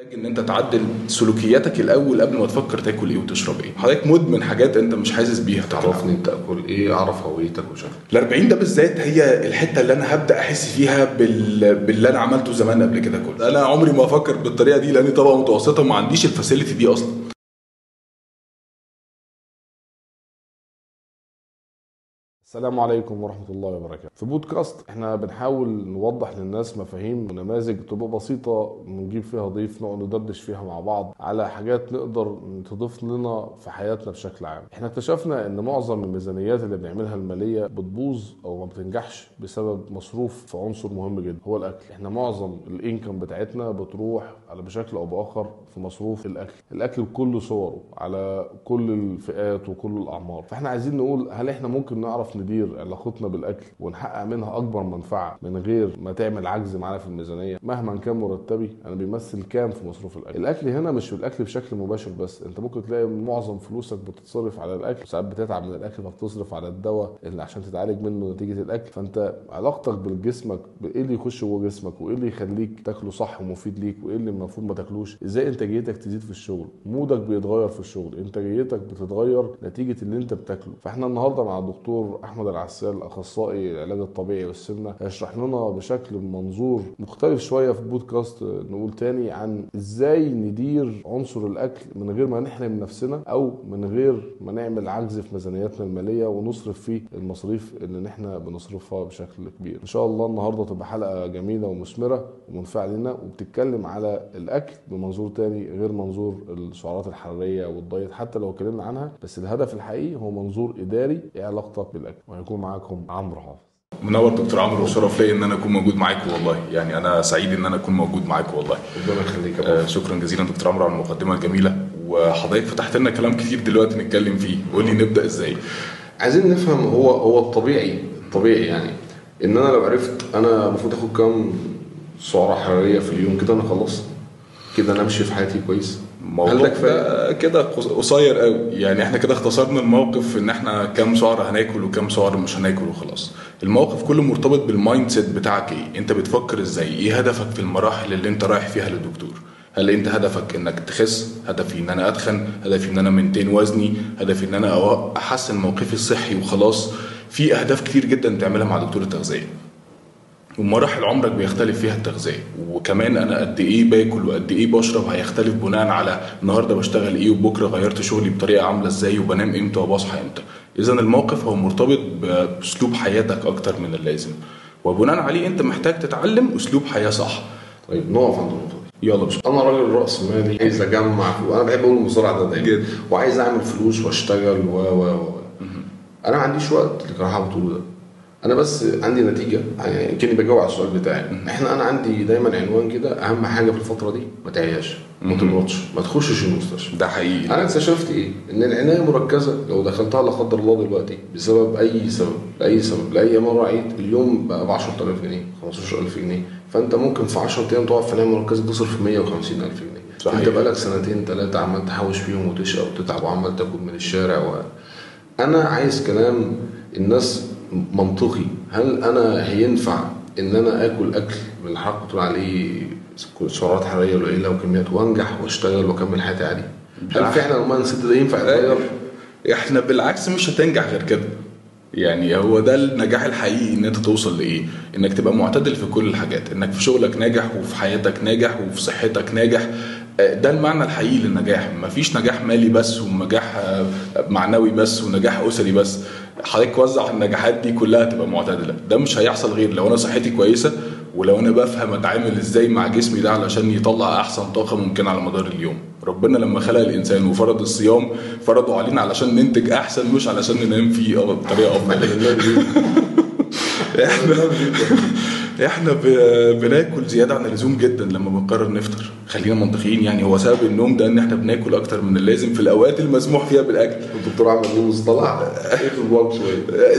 محتاج إن أنت تعدل سلوكياتك الأول قبل ما تفكر تاكل إيه وتشرب إيه. حضرتك مدمن حاجات أنت مش حاسس بيها. تعرفني انت اكل إيه أعرف هويتك وشكلك. ال 40 ده بالذات هي الحتة اللي أنا هبدأ أحس فيها بال... باللي أنا عملته زمان قبل كده كله. أنا عمري ما أفكر بالطريقة دي لأني طبقه متوسطة وما عنديش الفاسيلتي دي أصلا. السلام عليكم ورحمة الله وبركاته. في بودكاست إحنا بنحاول نوضح للناس مفاهيم ونماذج تبقى بسيطة نجيب فيها ضيف نقعد ندردش فيها مع بعض على حاجات نقدر تضيف لنا في حياتنا بشكل عام. إحنا اكتشفنا إن معظم الميزانيات اللي بنعملها المالية بتبوظ أو ما بتنجحش بسبب مصروف في عنصر مهم جدا هو الأكل. إحنا معظم الإنكم بتاعتنا بتروح على بشكل أو بآخر في مصروف الأكل. الأكل بكل صوره على كل الفئات وكل الأعمار. فإحنا عايزين نقول هل إحنا ممكن نعرف ندير علاقتنا بالأكل ونحقق منها أكبر منفعة من غير ما تعمل عجز معانا في الميزانية. مهما كان مرتبي أنا بيمثل كام في مصروف الأكل؟ الأكل هنا مش الأكل بشكل مباشر بس. أنت ممكن تلاقي معظم فلوسك بتتصرف على الأكل. ساعات بتتعب من الأكل فبتصرف على الدواء اللي عشان تتعالج منه نتيجة الأكل. فأنت علاقتك بالجسمك بايه اللي يخش جوه جسمك؟ وإيه اللي يخليك تاكله صح ومفيد ليك؟ وإيه اللي المفروض ما تاكلوش؟ إزاي إنتاجيتك تزيد في الشغل؟ مودك بيتغير في الشغل. إنتاجيتك بتتغير نتيجة اللي أنت بتاكله. فإحنا النهارده مع الدكتور أحمد العسال اخصائي العلاج الطبيعي والسمنة هيشرح لنا بشكل منظور مختلف شوية في بودكاست نقول تاني عن إزاي ندير عنصر الأكل من غير ما نحرم نفسنا أو من غير ما نعمل عجز في ميزانياتنا المالية ونصرف فيه المصاريف اللي إحنا بنصرفها بشكل كبير. إن شاء الله النهارده تبقى حلقة جميلة ومثمرة ومنفعة لنا وبتتكلم على الأكل بمنظور تاني غير منظور السعرات الحرارية والدايت حتى لو اتكلمنا عنها بس الهدف الحقيقي هو منظور إداري إيه علاقتك بالاكل وهيكون معاكم عمرو حافظ. منور دكتور عمرو وشرف ليا إن أنا أكون موجود معاكم والله. يعني أنا سعيد إن أنا أكون موجود معاكم والله. ربنا يخليك آه شكرا جزيلا دكتور عمرو على المقدمة الجميلة. وحضرتك فتحت لنا كلام كتير دلوقتي نتكلم فيه. قول لي نبدأ إزاي؟ عايزين نفهم هو هو الطبيعي الطبيعي يعني. إن أنا لو عرفت أنا المفروض آخد كام سعرة حرارية في اليوم كده أنا خلصت كده أنا أمشي في حياتي كويس؟ الموضوع ده كده قصير قوي. يعني إحنا كده اختصرنا الموقف ان إحنا كام سعر هناكل وكام سعر مش هناكل وخلاص. الموقف كله مرتبط بال mindset بتاعك إيه؟ انت بتفكر إزاي؟ إيه هدفك في المراحل اللي انت رايح فيها للدكتور؟ هل انت هدفك انك تخس؟ هدفي ان أنا اتخن؟ هدفي ان أنا maintain وزني؟ هدفي ان أنا أحسن موقفي الصحي وخلاص؟ في اهداف كتير جدا تعملها مع دكتور التغذية. ومراحل عمرك بيختلف فيها التغذية. وكمان أنا قد إيه باكل وقد إيه بشرب هيختلف بناء على النهارده بشتغل إيه وبكرة غيرت شغلي بطريقة عاملة إزاي وبنام إمتى وبصحى إمتى. اذا الموقف هو مرتبط بأسلوب حياتك أكتر من اللازم. وبناء عليه أنت محتاج تتعلم أسلوب حياة صح. طيب نقف عند النقطة دي. يلا بش أنا راجل رأس مالي عايز أجمع فلوس. أنا بحب أقول المصارع ده دايما. وعايز أعمل فلوس وأشتغل و و و. أنا ما عنديش وقت راح بتقوله ده. أنا بس عندي نتيجة. يعني كأني بجاوب على السؤال بتاعي. إحنا أنا عندي دايما عنوان كده أهم حاجة في الفترة دي ما تعياش ما تمرضش ما تخشش المستشفى. ده حقيقي. أنا اكتشفت إيه؟ إن العناية المركزه لو دخلتها لا قدر الله دلوقتي بسبب أي سبب لأي سبب لأي مرة اليوم بقى ب 10000 جنيه 15000 جنيه. فأنت ممكن في 10 أيام تقعد في عنايه مركزة تصرف 150000 جنيه. صحيح. أنت بقالك سنتين ثلاثة عمال تحوش فيهم وتشقى وتتعب وعمال تاكل من الشارع و... أنا عايز كلام الناس منطقي. هل أنا هينفع إن أنا آكل أكل من حضرتك بتقول عليه سعرات حرارية قليلة وكميات وأنجح وأشتغل وأكمل حياتي عادي؟ هل فعلا ال mindset ده ينفع يتغير؟ إحنا بالعكس مش هتنجح غير كده. يعني هو ده النجاح الحقيقي إن أنت توصل لإيه؟ إنك تبقى معتدل في كل الحاجات. إنك في شغلك ناجح وفي حياتك ناجح وفي صحتك ناجح. ده المعنى الحقيقي للنجاح. مفيش نجاح مالي بس ونجاح معنوي بس ونجاح أسري بس. حضرتك وزع النجاحات دي كلها تبقى معتدلة. ده مش هيحصل غير لو أنا صحتي كويسة ولو أنا بفهم أتعامل إزاي مع جسمي ده علشان يطلع أحسن طاقة ممكنه على مدار اليوم. ربنا لما خلق الإنسان وفرض الصيام فرضه علينا علشان ننتج أحسن مش علشان ننام فيه بطريقة أفضل. إحنا إحنا بناكل زيادة عن اللزوم جدا لما بنقرر نفطر. خلينا منطقيين يعني هو سبب النوم ده إن إحنا بناكل أكتر من اللازم في الأوقات المسموح فيها بالأكل. الدكتور عمل لي مصطلح اقفل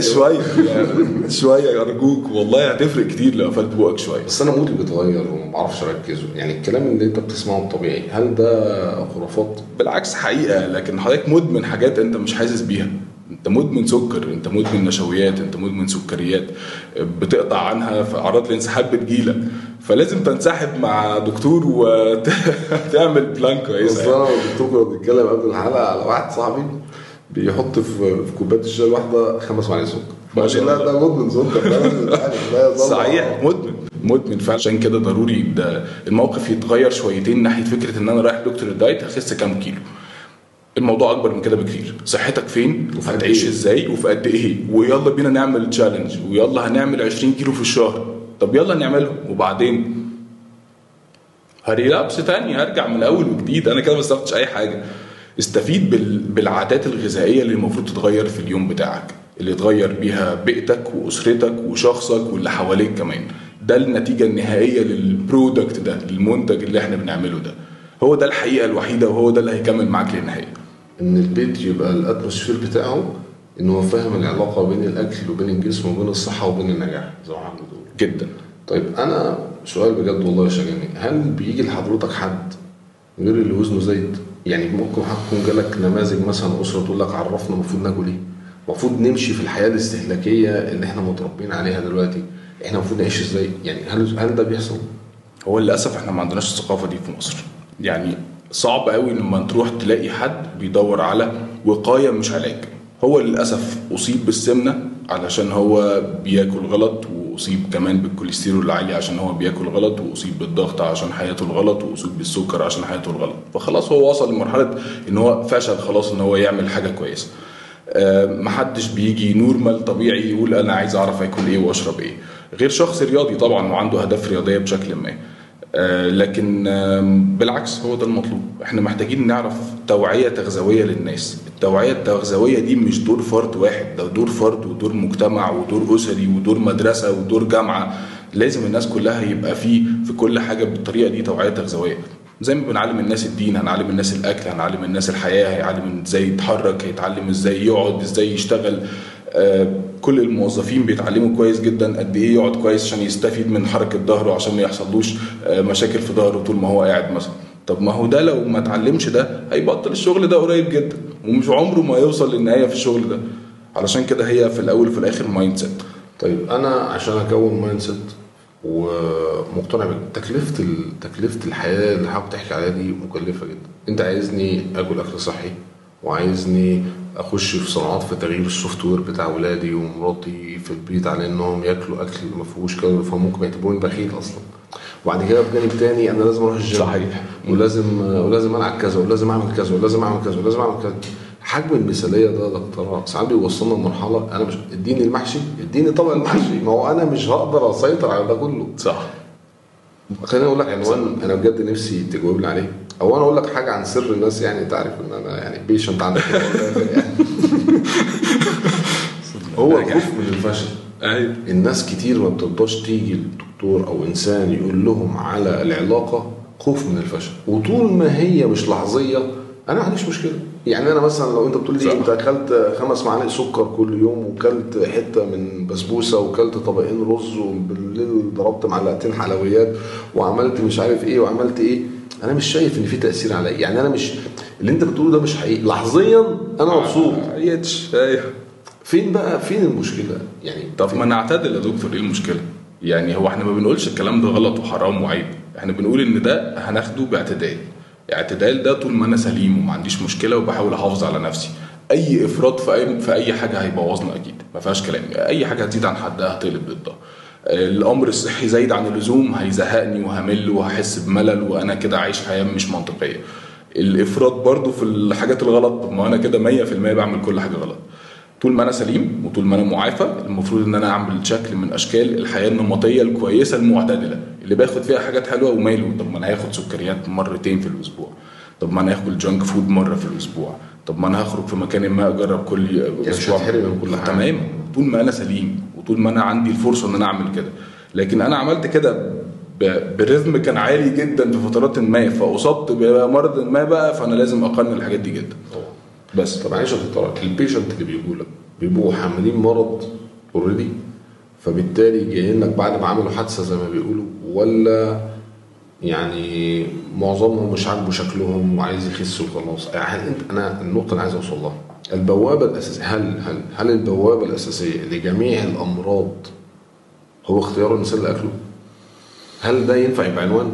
شوية شوية. يعني شوية. ارجوك والله هتفرق كتير لو قفلت بوقك شوية. بس أنا مودي بيتغير وما بعرفش أركز. يعني الكلام اللي أنت بتسمعه الطبيعي هل ده خرافات؟ بالعكس حقيقة لكن حضرتك مدمن حاجات أنت مش حاسس بيها. انت مدمن سكر انت مدمن نشويات انت مدمن سكريات بتقطع عنها في اعراض الانسحاب بتجيلك. فلازم تنسحب مع دكتور وتعمل بلان بس كويسه أنا والدكتور كنا بنتكلم قبل الحلقة على واحد صاحبي بيحط في كوباية الشاي الواحده خمس معالق سكر. ما شاء الله. ده مدمن سكر صحيح مدمن. مدمن فعلا. عشان كده ضروري ده الموقف يتغير شويتين ناحية فكرة إن أنا رايح دكتور ال diet هخس كام كيلو. الموضوع أكبر من كده بكتير. صحتك فين؟ هتعيش إيه؟ إزاي؟ وفي قد إيه؟ ويلا بينا نعمل challenge ويلا هنعمل 20 كيلو في الشهر. طب يلا نعملهم. وبعدين؟ ه relapse تاني. هرجع من الأول وجديد. أنا كده ما استفدتش أي حاجة. استفيد بال... بالعادات الغذائية اللي المفروض تتغير في اليوم بتاعك. اللي تغير بيها بيئتك وأسرتك وشخصك واللي حواليك كمان. ده النتيجة النهائية لل product ده للمنتج اللي إحنا بنعمله ده. هو ده الحقيقة الوحيدة وهو ده اللي هيكمل معاك للنهاية. إن البيت يبقى ال atmosphere بتاعه إن هو فاهم العلاقة بين الأكل وبين الجسم وبين الصحة وبين النجاح زي ما إحنا بنقول جدا. طيب أنا سؤال بجد والله شاغلني هل بيجي لحضرتك حد غير اللي وزنه زايد؟ يعني ممكن هتكون جالك نماذج مثلا أسرة تقول لك عرفنا المفروض ناكل إيه؟ المفروض نمشي في الحياة الاستهلاكية اللي إحنا متربيين عليها دلوقتي. إحنا المفروض نعيش إزاي؟ يعني هل هل ده بيحصل؟ هو للأسف إحنا ما عندناش الثقافة دي في مصر. يعني صعب قوي لما تروح تلاقي حد بيدور على وقاية مش علاج. هو للأسف أصيب بالسمنة علشان هو بياكل غلط وأصيب كمان بالكوليسترول العالي عشان هو بياكل غلط وأصيب بالضغط عشان حياته الغلط وأصيب بالسكر عشان حياته الغلط. فخلاص هو وصل لمرحلة إن هو فشل خلاص إن هو يعمل حاجة كويسة. آه، محدش بيجي نورمال طبيعي يقول أنا عايز أعرف اكل إيه وأشرب إيه. غير شخص رياضي طبعا وعنده أهداف رياضية بشكل ما. لكن آم، بالعكس هو ده المطلوب. إحنا محتاجين نعرف توعية تغذوية للناس. التوعية التغذوية دي مش دور فرد واحد ده دور فرد ودور مجتمع ودور أسري ودور مدرسة ودور جامعة. لازم الناس كلها يبقى فيه في كل حاجة بالطريقة دي توعية تغذوية. زي ما بنعلم الناس الدين هنعلم الناس الأكل هنعلم الناس الحياة هيعلم إزاي يتحرك هيتعلم إزاي يقعد إزاي يشتغل. آه، كل الموظفين بيتعلموا كويس جدا قد إيه يقعد كويس عشان يستفيد من حركة ظهره عشان ما يحصلوش آه، مشاكل في ظهره طول ما هو قاعد مثلا. طب ما هو ده لو ما اتعلمش ده هيبطل الشغل ده قريب جدا ومش عمره ما يوصل للنهاية في الشغل ده. علشان كده هي في الأول وفي الآخر mindset طيب. أنا عشان أكون mind set ومقتنع بتكلفة ال- تكلفة الحياة اللي حضرتك بتحكي عليها دي مكلفة جدا. أنت عايزني آكل أكل صحي وعايزني أخش في صناعات في تغيير ال software بتاع ولادي ومراتي في البيت على إنهم ياكلوا أكل ما فيهوش كالوري فممكن يعتبروني بخيل أصلا. وبعد كده بجانب تاني أنا لازم أروح الجيم. صحيح. ولازم ولازم ألعب كذا ولازم أعمل كذا ولازم أعمل كذا ولازم أعمل كذا. حجم المثالية ده يا دكتور ساعات بيوصلنا لمرحلة أنا مش اديني المحشي اديني طبق المحشي. ما هو أنا مش هقدر أسيطر على ده كله. صح. خليني أقول لك عنوان أنا بجد نفسي تجاوب لي عليه. أو أنا أقول لك حاجة عن سر الناس يعني أنت عارف إن أنا يعني بيشنت عندك يعني. هو الخوف من الفشل أيوه الناس كتير ما بترضاش تيجي للدكتور أو إنسان يقول لهم على العلاقة خوف من الفشل وطول ما هي مش لحظية أنا ما عنديش مشكلة يعني أنا مثلا لو أنت بتقول لي. أنت أكلت خمس معالق سكر كل يوم وكلت حتة من بسبوسة وكلت طبقين رز وبالليل ضربت معلقتين حلويات وعملت مش عارف إيه وعملت إيه أنا مش شايف إن في تأثير عليا يعني أنا مش اللي أنت بتقوله ده مش حقيقي لحظيا أنا مبسوط عيتش أيوه فين بقى فين المشكلة يعني طب ما نعتدل يا دكتور إيه المشكلة؟ يعني هو إحنا ما بنقولش الكلام ده غلط وحرام وعيب، إحنا بنقول إن ده هناخده باعتدال. اعتدال ده طول ما أنا سليم وما عنديش مشكلة وبحاول أحافظ على نفسي. أي إفراط في أي في أي حاجة هيبوظنا أكيد، ما فيهاش كلام، أي حاجة هتزيد عن حدها هتقلب ضدها. الأمر الصحي زايد عن اللزوم هيزهقني وهمل وهحس بملل وأنا كده عايش حياة مش منطقية. الإفراط برضو في الحاجات الغلط ما أنا كده 100% بعمل كل حاجة غلط. طول ما أنا سليم وطول ما أنا معافى المفروض إن أنا أعمل شكل من أشكال الحياة النمطية الكويسة المعتدلة اللي باخد فيها حاجات حلوة وماله طب ما أنا هاخد سكريات مرتين في الأسبوع طب ما أنا هاكل جانك فود مرة في الأسبوع طب ما أنا هخرج في مكان ما أجرب كل مش أسبوع هتحرم كل حاجة. تمام طول ما أنا سليم وطول ما أنا عندي الفرصة إن أنا أعمل كده. لكن أنا عملت كده ب- ب rhythm كان عالي جدا في فترات ما فأصبت بمرض ما بقى فأنا لازم أقنن الحاجات دي جدا. بس. طب معلش يا دكتور ال patient اللي بيجوا لك بيبقوا حاملين مرض already فبالتالي جايين لك بعد ما عملوا حادثة زي ما بيقولوا ولا يعني معظمهم مش عاجبه شكلهم وعايز يخس وخلاص؟ يعني أنا النقطة اللي عايز أوصل لها. البوابة الأساسية هل هل هل البوابة الأساسية لجميع الأمراض هو اختيار الإنسان لأكله؟ هل ده ينفع يبقى عنوان؟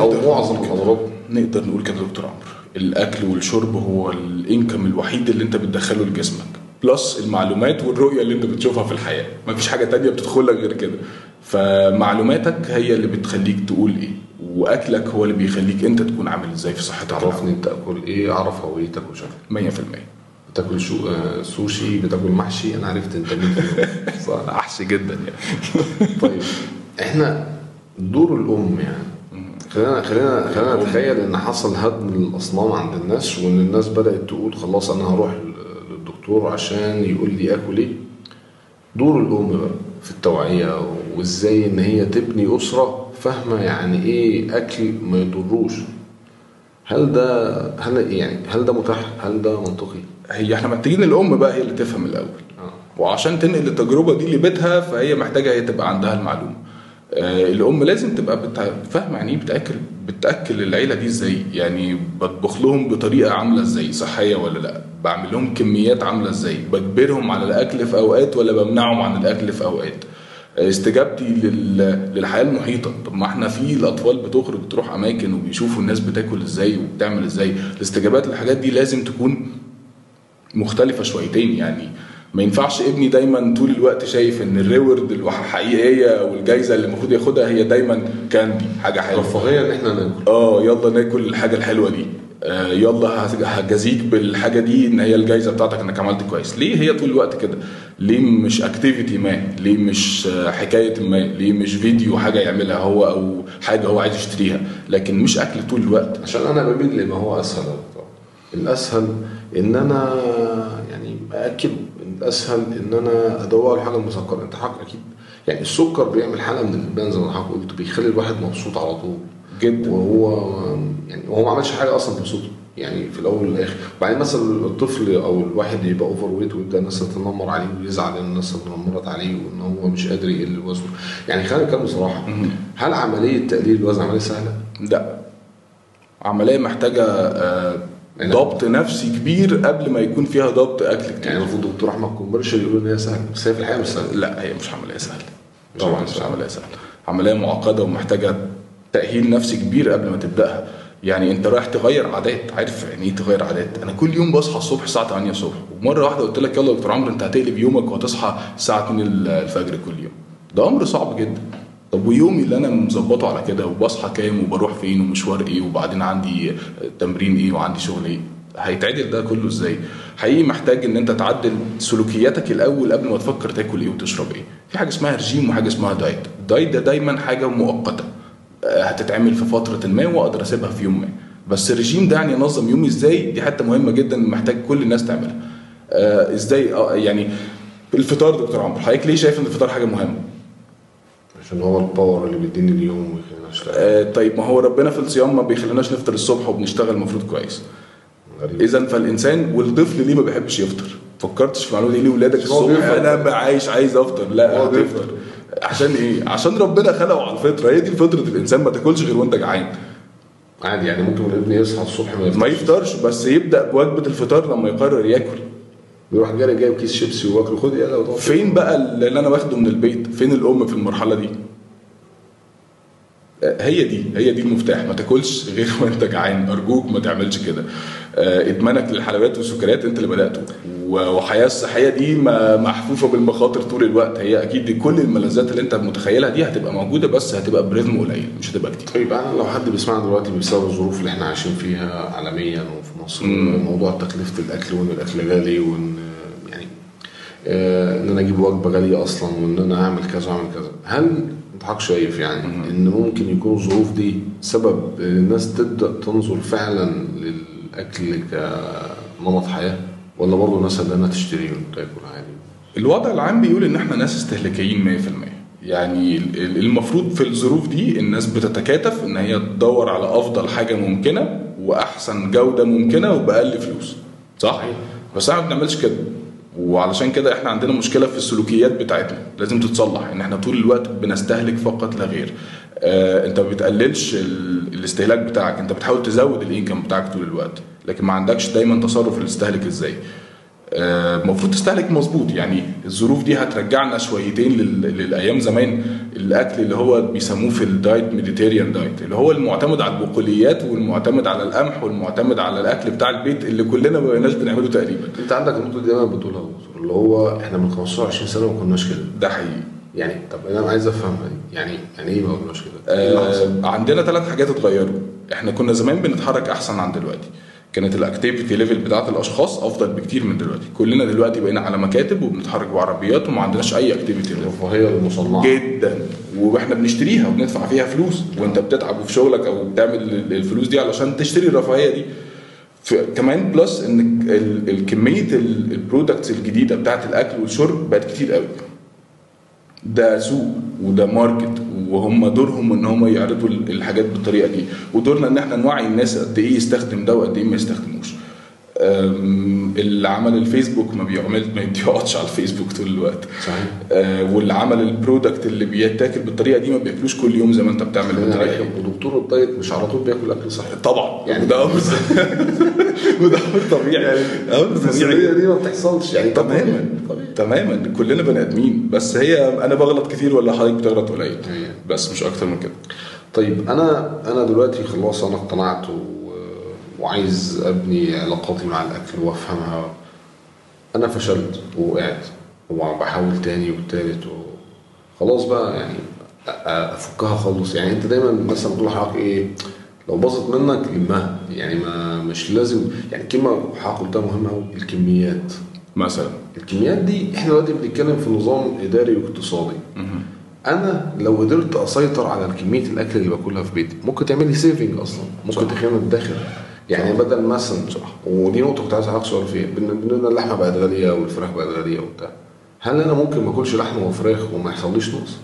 أو نقدر معظم. الأمراض؟ نقدر نقول كده يا دكتور عمرو. الأكل والشرب هو الإنكم الوحيد اللي أنت بتدخله لجسمك بلس المعلومات والرؤية اللي أنت بتشوفها في الحياة. مفيش حاجة تانية بتدخل لك غير كده. فمعلوماتك هي اللي بتخليك تقول إيه وأكلك هو اللي بيخليك أنت تكون عامل إزاي في صحتك عرفني أنت تاكل إيه اعرف هويتك وشكلك 100% بتاكل شو آه سوشي بتاكل محشي. أنا عرفت أنت مين. صح احسي جدا يعني. طيب إحنا دور الأم يعني. خلينا خلينا خلينا نتخيل إن حصل هدم الاصنام عند الناس وإن الناس بدأت تقول خلاص أنا هروح للدكتور عشان يقول لي آكل إيه. دور الأم بقى في التوعية وإزاي إن هي تبني أسرة فاهمة يعني إيه أكل ما يضروش هل ده هل يعني هل ده متاح؟ هل ده منطقي؟ هي إحنا محتاجين الأم بقى هي اللي تفهم الأول. وعشان تنقل التجربة دي لبيتها فهي محتاجة هي تبقى عندها المعلومة. آه، الأم لازم تبقى فاهمة يعني إيه بتاكل بتأكل العيلة دي إزاي؟ يعني بطبخ لهم بطريقة عاملة إزاي؟ صحية ولا لأ؟ بعمل لهم كميات عاملة إزاي؟ بجبرهم على الأكل في أوقات ولا بمنعهم عن الأكل في أوقات؟ آه، استجابتي لل... للحياة المحيطة. طب ما إحنا في الأطفال بتخرج تروح أماكن وبيشوفوا الناس بتاكل إزاي وبتعمل إزاي؟ الاستجابات للحاجات دي لازم تكون مختلفة شويتين يعني. ما ينفعش ابني دايما طول الوقت شايف إن الريورد الحقيقية أو الجايزة اللي المفروض ياخدها هي دايما كاندي حاجة حلوة. رفاهية إن إحنا ناكل. آه يلا ناكل الحاجة الحلوة دي. آه يلا هج- هجازيك بالحاجة دي إن هي الجايزة بتاعتك إنك عملت كويس. ليه هي طول الوقت كده؟ ليه مش activity ما؟ ليه مش آه، حكاية ما؟ ليه مش فيديو حاجة يعملها هو أو حاجة هو عايز يشتريها؟ لكن مش أكل طول الوقت. عشان أنا بميل لما هو أسهل. الأسهل إن أنا يعني اكله الاسهل إن أنا أدور على الحاجة المسكره أنت حضرتك أكيد. يعني السكر بيعمل حالة من الادمان زي ما حضرتك قلت بيخلي الواحد مبسوط على طول. جدا. وهو يعني هو ما عملش حاجة أصلا تبسطه يعني في الأول والاخر وبعدين مثلا الطفل أو الواحد يبقى overweight ويبدأ الناس تتنمر عليه ويزعل ان الناس تنمرت عليه وإن هو مش قادر يقل وزنه. يعني خلينا نتكلم بصراحة. هل عملية تقليل الوزن عملية سهلة؟ لا. عملية محتاجة آه، ضبط نفسي كبير قبل ما يكون فيها ضبط أكل يعني كتير المفروض دكتور أحمد كومبرشل يقول إن هي سهلة. بس هي في الحقيقة مش سهلة. لا هي مش عملية سهلة. مش طبعا مش سهلة. عملية سهلة. عملية معقدة ومحتاجة تأهيل نفسي كبير قبل ما تبدأها. يعني أنت رايح تغير عادات عارف يعني إيه تغير عادات؟ أنا كل يوم بصحى الصبح الساعة 8 الصبح ومرة واحدة قلت لك يلا يا دكتور عمرو أنت هتقلب يومك وهتصحى الساعة 2 الفجر كل يوم. ده أمر صعب جدا. طب ويومي اللي أنا مظبطه على كده وبصحى كام وبروح فين ومشوار إيه وبعدين عندي تمرين إيه وعندي شغل إيه هيتعدل ده كله إزاي؟ حقيقي محتاج إن أنت تعدل سلوكياتك الأول قبل ما تفكر تاكل إيه وتشرب إيه. في حاجة اسمها رجيم وحاجة اسمها دايت. الدايت ده دايما حاجة مؤقتة آه، هتتعمل في فترة ما وأقدر أسيبها في يوم ما. بس الرجيم ده يعني انظم يومي إزاي؟ دي حتة مهمة جدا محتاج كل الناس تعملها. آه إزاي؟ آه يعني الفطار دكتور عمرو حضرتك ليه شايف إن الفطار حاجة مهمة؟ عشان هو الباور اللي بيديني اليوم ويخليني اشتغل آه طيب ما هو ربنا في الصيام ما بيخليناش نفطر الصبح وبنشتغل المفروض كويس. غريب. اذا فالإنسان والطفل ليه ما بيحبش يفطر؟ فكرتش في المعلومة دي؟ ليه ولادك الصبح. أنا عايش عايز أفطر. لا هتفطر. عشان إيه؟ عشان ربنا خلقه على الفطرة. هي دي فطرة الإنسان. ما تاكلش غير وأنت جعان. عادي يعني ممكن الابن يصحى الصبح ما ما يفطرش يفطرش بس يبدأ بوجبة الفطار لما يقرر ياكل. بيروح جاري جايب كيس شيبسي واكله خد يلا فين بقى اللي أنا واخده من البيت؟ فين الأم في المرحلة دي؟ آه، هي دي هي دي المفتاح. ما تاكلش غير وأنت جعان. أرجوك ما تعملش كده. آه، ادمانك للحلويات والسكريات أنت اللي بدأته. وحياة الصحية دي محفوفة بالمخاطر طول الوقت. هي أكيد كل الملذات اللي أنت متخيلها دي هتبقى موجودة بس هتبقى ب rhythm قليل مش هتبقى كتير. طيب أنا لو حد بيسمعنا دلوقتي بسبب الظروف اللي إحنا عايشين فيها عالميا وفي مصر مم. موضوع تكلفة الأكل وإن الأكل غالي وإن يعني آه، إن أنا أجيب وجبة غالية أصلا وإن أنا أعمل كذا وأعمل كذا هل انت حضرتك شايف يعني إن ممكن يكون الظروف دي سبب الناس تبدأ تنظر فعلا للأكل كنمط حياة؟ ولا برضه الناس انها تشتري وتاكل عادي؟ الوضع العام بيقول إن إحنا ناس استهلاكيين 100% يعني ال- ال- المفروض في الظروف دي الناس بتتكاتف إن هي تدور على أفضل حاجة ممكنة وأحسن جودة ممكنة وبأقل فلوس. صح؟ بس إحنا ما بنعملش كده. وعلشان كده إحنا عندنا مشكلة في السلوكيات بتاعتنا. لازم تتصلح. إن إحنا طول الوقت بنستهلك فقط لا غير. آه أنت ما بتقللش ال- الاستهلاك بتاعك. أنت بتحاول تزود ال income بتاعك طول الوقت. لكن ما عندكش دايما تصرف الاستهلك إزاي؟ آه، المفروض تستهلك مظبوط. يعني الظروف دي هترجعنا شويتين لل- للأيام زمان. الأكل اللي هو بيسموه في ال diet Mediterranean diet اللي هو المعتمد على البقوليات والمعتمد على القمح والمعتمد على الأكل بتاع البيت اللي كلنا ما بقيناش بنعمله تقريبا. أنت عندك النقطة دي دايما بتقولها اللي هو إحنا من 15 20 سنة ما كناش كده. ده حقيقي. يعني طب أنا عايز افهمها دي يعني يعني إيه ما كناش كده؟ آه عندنا ثلاث حاجات اتغيروا. إحنا كنا زمان بنتحرك أحسن عن دلوقتي. كانت ال activity level بتاعت الأشخاص أفضل بكتير من دلوقتي. كلنا دلوقتي بقينا على مكاتب وبنتحرك بعربيات وما عندناش أي activity الرفاهيه المصنعة. جدا. وإحنا بنشتريها وبندفع فيها فلوس. وأنت بتتعب في شغلك أو بتعمل الفلوس دي علشان تشتري الرفاهية دي. كمان plus ان ال- ال- كميه ال products الجديدة بتاعت الأكل والشرب بقت كتير قوي. ده سوق وده market وهم دورهم إن هم يعرضوا ال- الحاجات بالطريقة دي. ودورنا إن إحنا نوعي الناس قد إيه يستخدم ده وقد إيه ما يستخدموش. اللي عمل الفيسبوك ما بيعمل ما بيقعدش على الفيسبوك طول الوقت. صحيح. آه، واللي عمل ال product اللي بيتاكل بالطريقة دي ما بياكلوش كل يوم زي ما انت بتعمل بالطريقة دي. ودكتور ال diet مش على طول بياكل أكل صحي. طبعا. يعني- وده أمر وده أمر طبيعي. أمر الفسيوليه طبيعي دي ما بتحصلش. يعني تماما. طبيعي. تماما. كلنا بني آدمين. بس هي أنا بغلط كتير ولا حضرتك بتغلط قليل. بس مش أكتر من كده. طيب أنا أنا دلوقتي خلاص أنا اقتنعت و... وعايز أبني علاقاتي مع الأكل وأفهمها. أنا فشلت ووقعت وبحاول تاني وتالت و... خلاص بقى يعني أفكها خالص. يعني أنت دايما مثلا بتقول لحضرتك إيه لو باظت منك لمها. يعني ما مش لازم يعني كلمه حضرتك قلتها مهمة قوي الكميات. مثلا. الكميات دي إحنا دلوقتي بنتكلم في نظام إداري واقتصادي. أنا لو قدرت أسيطر على كمية الأكل اللي باكلها في بيتي ممكن تعمل لي سيفنج أصلا. ممكن. تخلينا ندخر يعني بدل مثلا صح ودي نقطة كنت عايز أسألك سؤال فيها بان اللحمة بقت غالية والفراخ بقت غالية وبتاع هل أنا ممكن ما أكلش لحمة وفراخ وما يحصليش نقص؟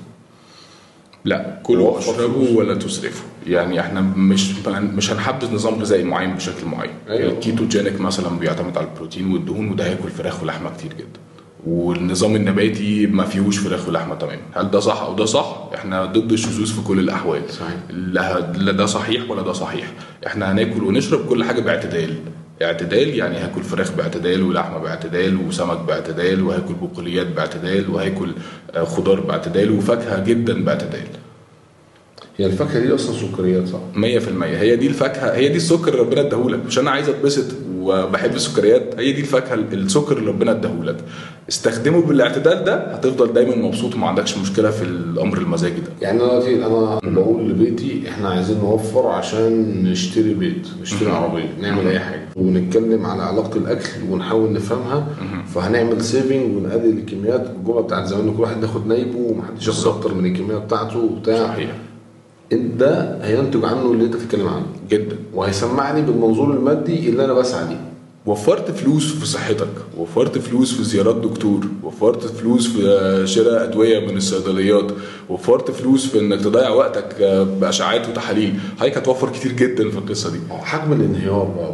لا كلوا واشربوا. ولا تسرفوا يعني إحنا مش مش هنحبذ نظام غذائي معين بشكل معين أيوة. الكيتوجينيك مثلا بيعتمد على البروتين والدهون وده هياكل فراخ ولحمة كتير جدا والنظام النباتي ما فيهوش فراخ ولحمة تماما هل ده صح أو ده صح؟ إحنا ضد الشذوذ في كل الأحوال. صحيح. لا لا ده صحيح ولا ده صحيح. إحنا هناكل ونشرب كل حاجة باعتدال. اعتدال يعني هاكل فراخ باعتدال ولحمة باعتدال وسمك باعتدال وهاكل بقوليات باعتدال وهاكل آه، خضار باعتدال وفاكهة جدا باعتدال. هي الفاكهة دي أصلا سكريات صح؟ 100% هي دي الفاكهة هي دي السكر اللي ربنا اداهولك. مش أنا عايز أتبسط وبحب السكريات هي دي الفاكهة السكر اللي ربنا اداهولك. استخدمه بالاعتدال ده هتفضل دايما مبسوط وما عندكش مشكلة في الأمر المزاجي ده. يعني أنا دلوقتي أنا بقول لبيتي إحنا عايزين نوفر عشان نشتري بيت نشتري عربية نعمل أي حاجة. ونتكلم على علاقة الأكل ونحاول نفهمها فهنعمل سيفنج ونقلل الكميات الجمله بتاعت زمان. ان كل واحد ياخد نايبه ومحدش ياخد. أكتر من الكمية بتاعته وبتاع. صحيح. ده هينتج عنه اللي انت بتتكلم عنه. جدا. وهيسمعني بالمنظور المادي اللي أنا بسعى ليه. وفرت فلوس في صحتك وفرت فلوس في زيارات دكتور وفرت فلوس في شراء أدوية من الصيدليات وفرت فلوس في إنك تضيع وقتك بأشعاعات وتحاليل. حضرتك هتوفر كتير جدا في القصة دي. حجم الانهيار بقى.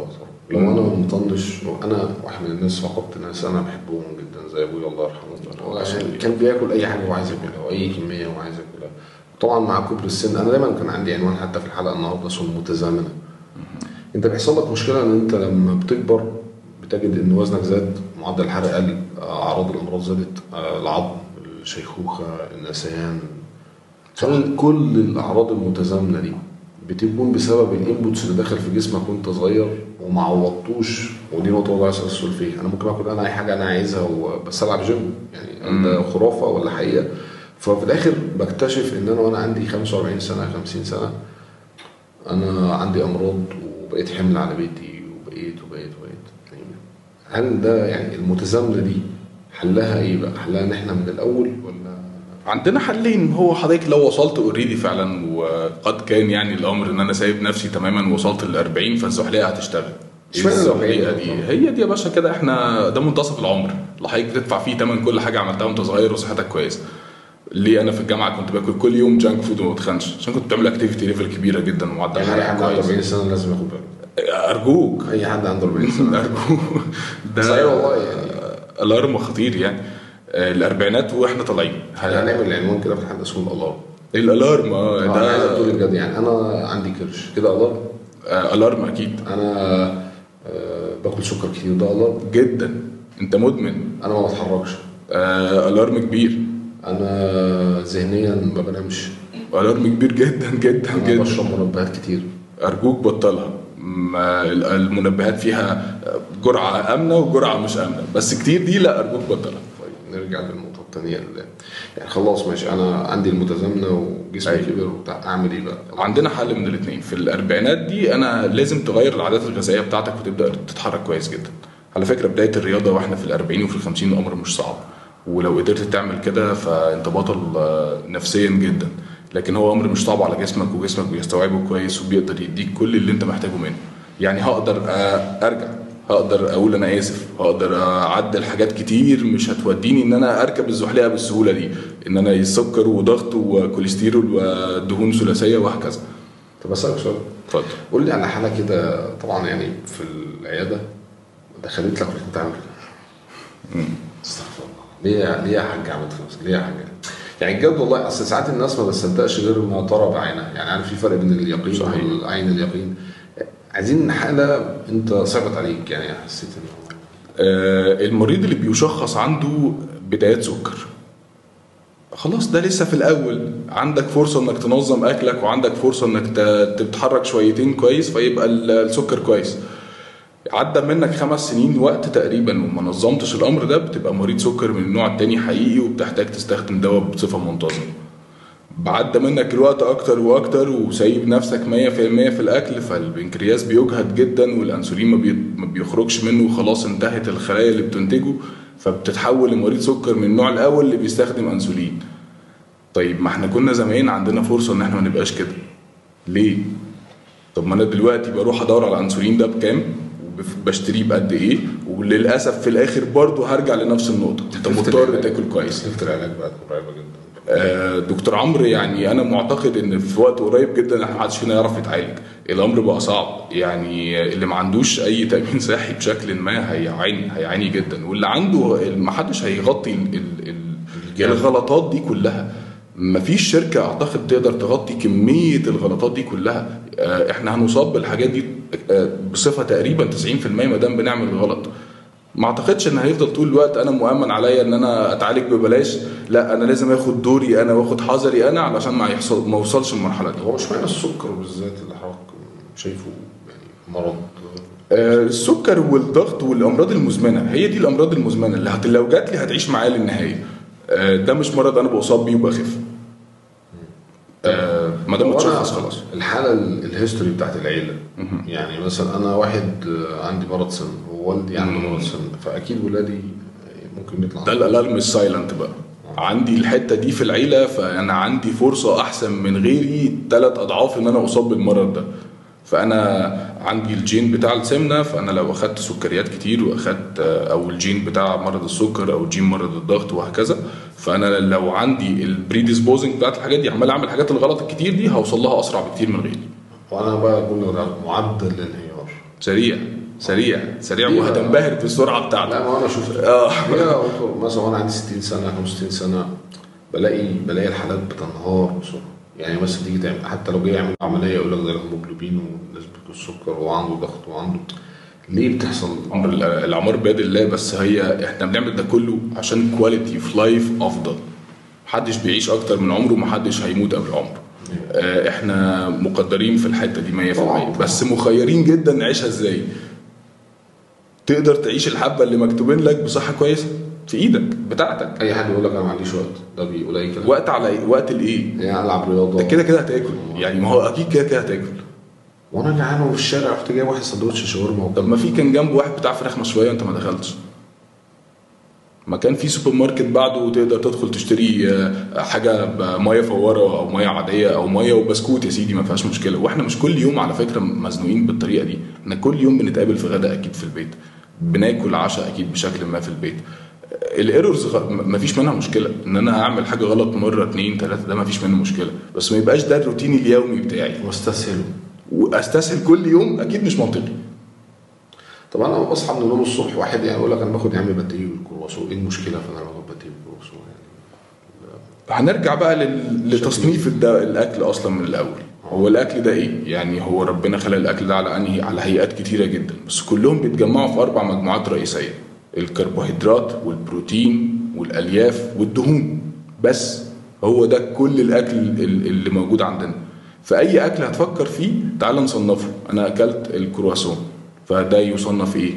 لو أنا مطنش أنا واحد من الناس فقدت ناس أنا بحبهم جدا زي أبويا الله يرحمه. عشان كان بياكل أي حاجة هو عايز ياكلها واي كمية هو عايز ياكلها. طبعا مع كبر السن أنا دايما كان عندي عنوان حتى في الحلقة النهارده اسمه متزامنه أنت بيحصل لك مشكلة إن أنت لما بتكبر بتجد إن وزنك زاد معدل الحرق قل أعراض الأمراض زادت آه، العظم الشيخوخة النسيان. كل الأعراض المتزامنة دي بتكون بسبب ال inputs اللي دخل في جسمك وأنت صغير وما عوضتوش ودي نقطة برضه عايز اسال فيها. أنا ممكن أكل أنا أي حاجة أنا عايزها بس ألعب جيم يعني ده خرافة ولا حقيقة؟ ففي الآخر بكتشف إن أنا وأنا عندي 45 سنة 50 سنة أنا عندي أمراض وبقيت حمل على بيتي وبقيت وبقيت وبقيت. يعني هل ده يعني المتزامنة دي حلها إيه بقى؟ حلها إن إحنا من الأول ولا؟ عندنا حلين. هو حضرتك لو وصلت already فعلا وقد كان يعني الأمر إن أنا سايب نفسي تماما وصلت ل 40 فالزحليقة هتشتغل. الزحليقة الأربعين؟ دي. هي دي يا باشا كده إحنا ده منتصف العمر. اللي حضرتك بتدفع فيه ثمن كل حاجة عملتها وأنت صغير وصحتك كويسة. ليه أنا في الجامعة كنت باكل كل يوم junk food وما بتخنش؟ عشان كنت بتعمل activity level كبيرة جدا ومعدل يعني حد عنده كويس 40 سنة لازم ياخد باله. أرجوك. أي حد عنده 40 سنة. أرجوك. ده صحيح والله يعني. alarm خطير يعني. آه، الأربعينات وإحنا طالعين. هنعمل عنوان كده في الحلقة اسمه ال alarm. ال alarm آه أنا عايز ده أقول بجد يعني أنا عندي كرش. كده alarm؟ آه، alarm أكيد. أنا آه، باكل سكر كتير. ده alarm؟ جدا. أنت مدمن. أنا ما بتحركش. آه alarm كبير. أنا ذهنيا ما بنامش. alarm كبير جدا جدا أنا جدا. بشرب منبهات كتير. أرجوك بطلها. المنبهات فيها جرعة آمنة وجرعة مش آمنة. بس كتير دي لا أرجوك بطلها. طيب نرجع للنقطة الثانية اللي يعني خلاص ماشي. أنا عندي المتزامنة وجسمي أيوة. كبر وبتاع. أعمل إيه بقى؟ عندنا حل من الاثنين في الأربعينات دي أنا لازم تغير العادات الغذائية بتاعتك وتبدأ تتحرك كويس جدا. على فكرة بداية الرياضة وإحنا في الأربعين وفي الخمسين أمر مش صعب. ولو قدرت تعمل كده فانت بطل نفسيا جدا. لكن هو أمر مش صعب على جسمك وجسمك بيستوعبه كويس وبيقدر يديك كل اللي أنت محتاجه منه. يعني هقدر أرجع. هقدر أقول أنا آسف. هقدر أعدل حاجات كتير مش هتوديني إن أنا أركب الزحليقة بالسهولة دي. إن أنا سكر وضغط وكوليسترول ودهون ثلاثية وهكذا. طب أسألك سؤال. اتفضل. قول لي على حالة كده طبعا يعني في العيادة دخلت لك تعمل كده. استغفر ليه ليه يا حاج عملت في نفسك؟ ليه يا حاج يعني بجد والله أصل ساعات الناس ما بتصدقش غير ما ترى بعينها يعني عارف في فرق بين اليقين صحيح. والعين اليقين؟ عايزين حاله أنت صعبت عليك يعني حسيت ان آه، المريض اللي بيشخص عنده بدايات سكر. خلاص ده لسه في الأول. عندك فرصة إنك تنظم أكلك وعندك فرصة إنك تتحرك شويتين كويس فيبقى ال- السكر كويس. عدى منك خمس سنين وقت تقريبا وما نظمتش الأمر ده بتبقى مريض سكر من النوع التاني حقيقي وبتحتاج تستخدم دواء بصفة منتظمة. بعدى منك الوقت أكتر وأكتر وسايب نفسك 100% في الأكل فالبنكرياس بيجهد جدا والأنسولين. ما بيخرجش منه وخلاص انتهت الخلايا اللي بتنتجه فبتتحول لمريض سكر من النوع الأول اللي بيستخدم أنسولين. طيب ما إحنا كنا زمان عندنا فرصة إن إحنا ما نبقاش كده. ليه؟ طب ما أنا دلوقتي بروح أدور على الانسولين ده بكام؟ وبشتريه بقد إيه وللأسف في الآخر برضه هرجع لنفس النقطة. انت مضطر تاكل كويس. تكلفه العلاج بقت مرعبه جدا؟ آه، دكتور عمرو يعني أنا معتقد إن في وقت قريب جدا إحنا محدش فينا يعرف يتعالج. الأمر بقى صعب. يعني اللي ما عندوش أي تأمين صحي بشكل ما هيعاني هيعاني جدا. واللي عنده محدش هيغطي ال- ال- ال- الغلطات دي كلها. مفيش شركة أعتقد تقدر تغطي كمية الغلطات دي كلها. آه، إحنا هنصاب بالحاجات دي آه، بصفة تقريبا 90% ما دام بنعمل غلط ما أعتقدش إن هيفضل طول الوقت أنا مؤمن عليا إن أنا أتعالج ببلاش. لا أنا لازم آخد دوري أنا واخد حذري أنا علشان ما يحصل ما أوصلش المرحله دي. هو مش معنى السكر بالذات اللي حضرتك شايفه يعني مرض. آه، السكر والضغط والأمراض المزمنة هي دي الأمراض المزمنة اللي. لو جات لي هتعيش معايا للنهاية. ده مش مرض أنا بصاب بيه وبخف. آه، ما دام اتشخص خلاص. الحالة ال- ال history بتاعت العيلة. يعني مثلا أنا واحد آه، عندي مرض سن ووالدي عنده مرض سن فأكيد ولادي ممكن يطلع ده ال alarm ال silent بقى. عندي الحتة دي في العيلة فأنا عندي فرصة أحسن من غيري ثلاث أضعاف إن أنا أصاب بالمرض ده. فأنا عندي الجين بتاع السمنة فأنا لو أخدت سكريات كتير وأخدت آه، أو الجين بتاع مرض السكر أو جين مرض الضغط وهكذا فأنا لو عندي ال predisposing بتاعت الحاجات دي عمال أعمل حاجات الغلط الكتير دي هوصل لها أسرع بكتير من غيري. وأنا بقى أقول لك معدل الانهيار سريع سريع سريع؟ وهتنبهر بالسرعه بتاعته لا ما أنا شوف آه. مثلا وأنا عندي 60 سنة 65 سنة بلاقي بلاقي الحالات بتنهار بسرعة. يعني مثلا تيجي تعمل حتى لو جاي يعمل عملية يقول لك ده الهيموجلوبين ونسبه السكر وعنده ضغط وعنده ليه بتحصل؟ الأعمار بيد الله بس هي إحنا بنعمل ده كله عشان quality of life أفضل. محدش بيعيش أكتر من عمره محدش هيموت قبل عمره. آه، إحنا مقدرين في الحتة دي 100% طبعاً. بس مخيرين جدا نعيشها إزاي؟ تقدر تعيش الحبة اللي مكتوبين لك بصحة كويسة في إيدك بتاعتك. أي حد يقول لك أنا ما عنديش وقت. ده بيقول أي كلام. وقت على إيه؟ وقت الايه يعني ألعب رياضة. ده كده كده هتاكل. يعني ما هو أكيد كده كده هتاكل. وأنا جعان وفي الشارع رحت جايب واحد سندوتش شاورما طب ما في كان جنبه واحد بتاع فراخ مشوية وانت ما دخلتش. ما كان في سوبر ماركت بعده وتقدر تدخل تشتري آه، حاجة بميه فوارة أو مية عادية أو مية وبسكوت يا سيدي ما فيهاش مشكلة. وإحنا مش كل يوم على فكرة مزنوقين بالطريقة دي. إحنا كل يوم بنتقابل في غدا أكيد في البيت. بناكل عشاء أكيد بشكل ما في البيت. الإيرورز ما فيش منها مشكلة. إن أنا أعمل حاجة غلط مرة اتنين تلاتة ده ما فيش منه مشكلة. بس ما يبقاش ده الروتين اليومي بتاعي. واستسهله واستسهل كل يوم أكيد مش منطقي. طب أنا بصحى من النوم الصبح واحد يعني يقول لك أنا باخد يا عم باتيه والكرواسون. إيه المشكلة في إن أنا باخد باتيه والكرواسون؟ يعني هنرجع بقى لل- لتصنيف الأكل أصلا من الأول. هو الأكل ده إيه؟ يعني هو ربنا خلق الأكل ده على أنهي على هيئات كتيرة جدا. بس كلهم بيتجمعوا في أربع مجموعات رئيسية. الكربوهيدرات والبروتين والألياف والدهون. بس هو ده كل الأكل ال- اللي موجود عندنا. فأي أكل هتفكر فيه تعال نصنفه. أنا أكلت الكرواسون. فده يصنف إيه؟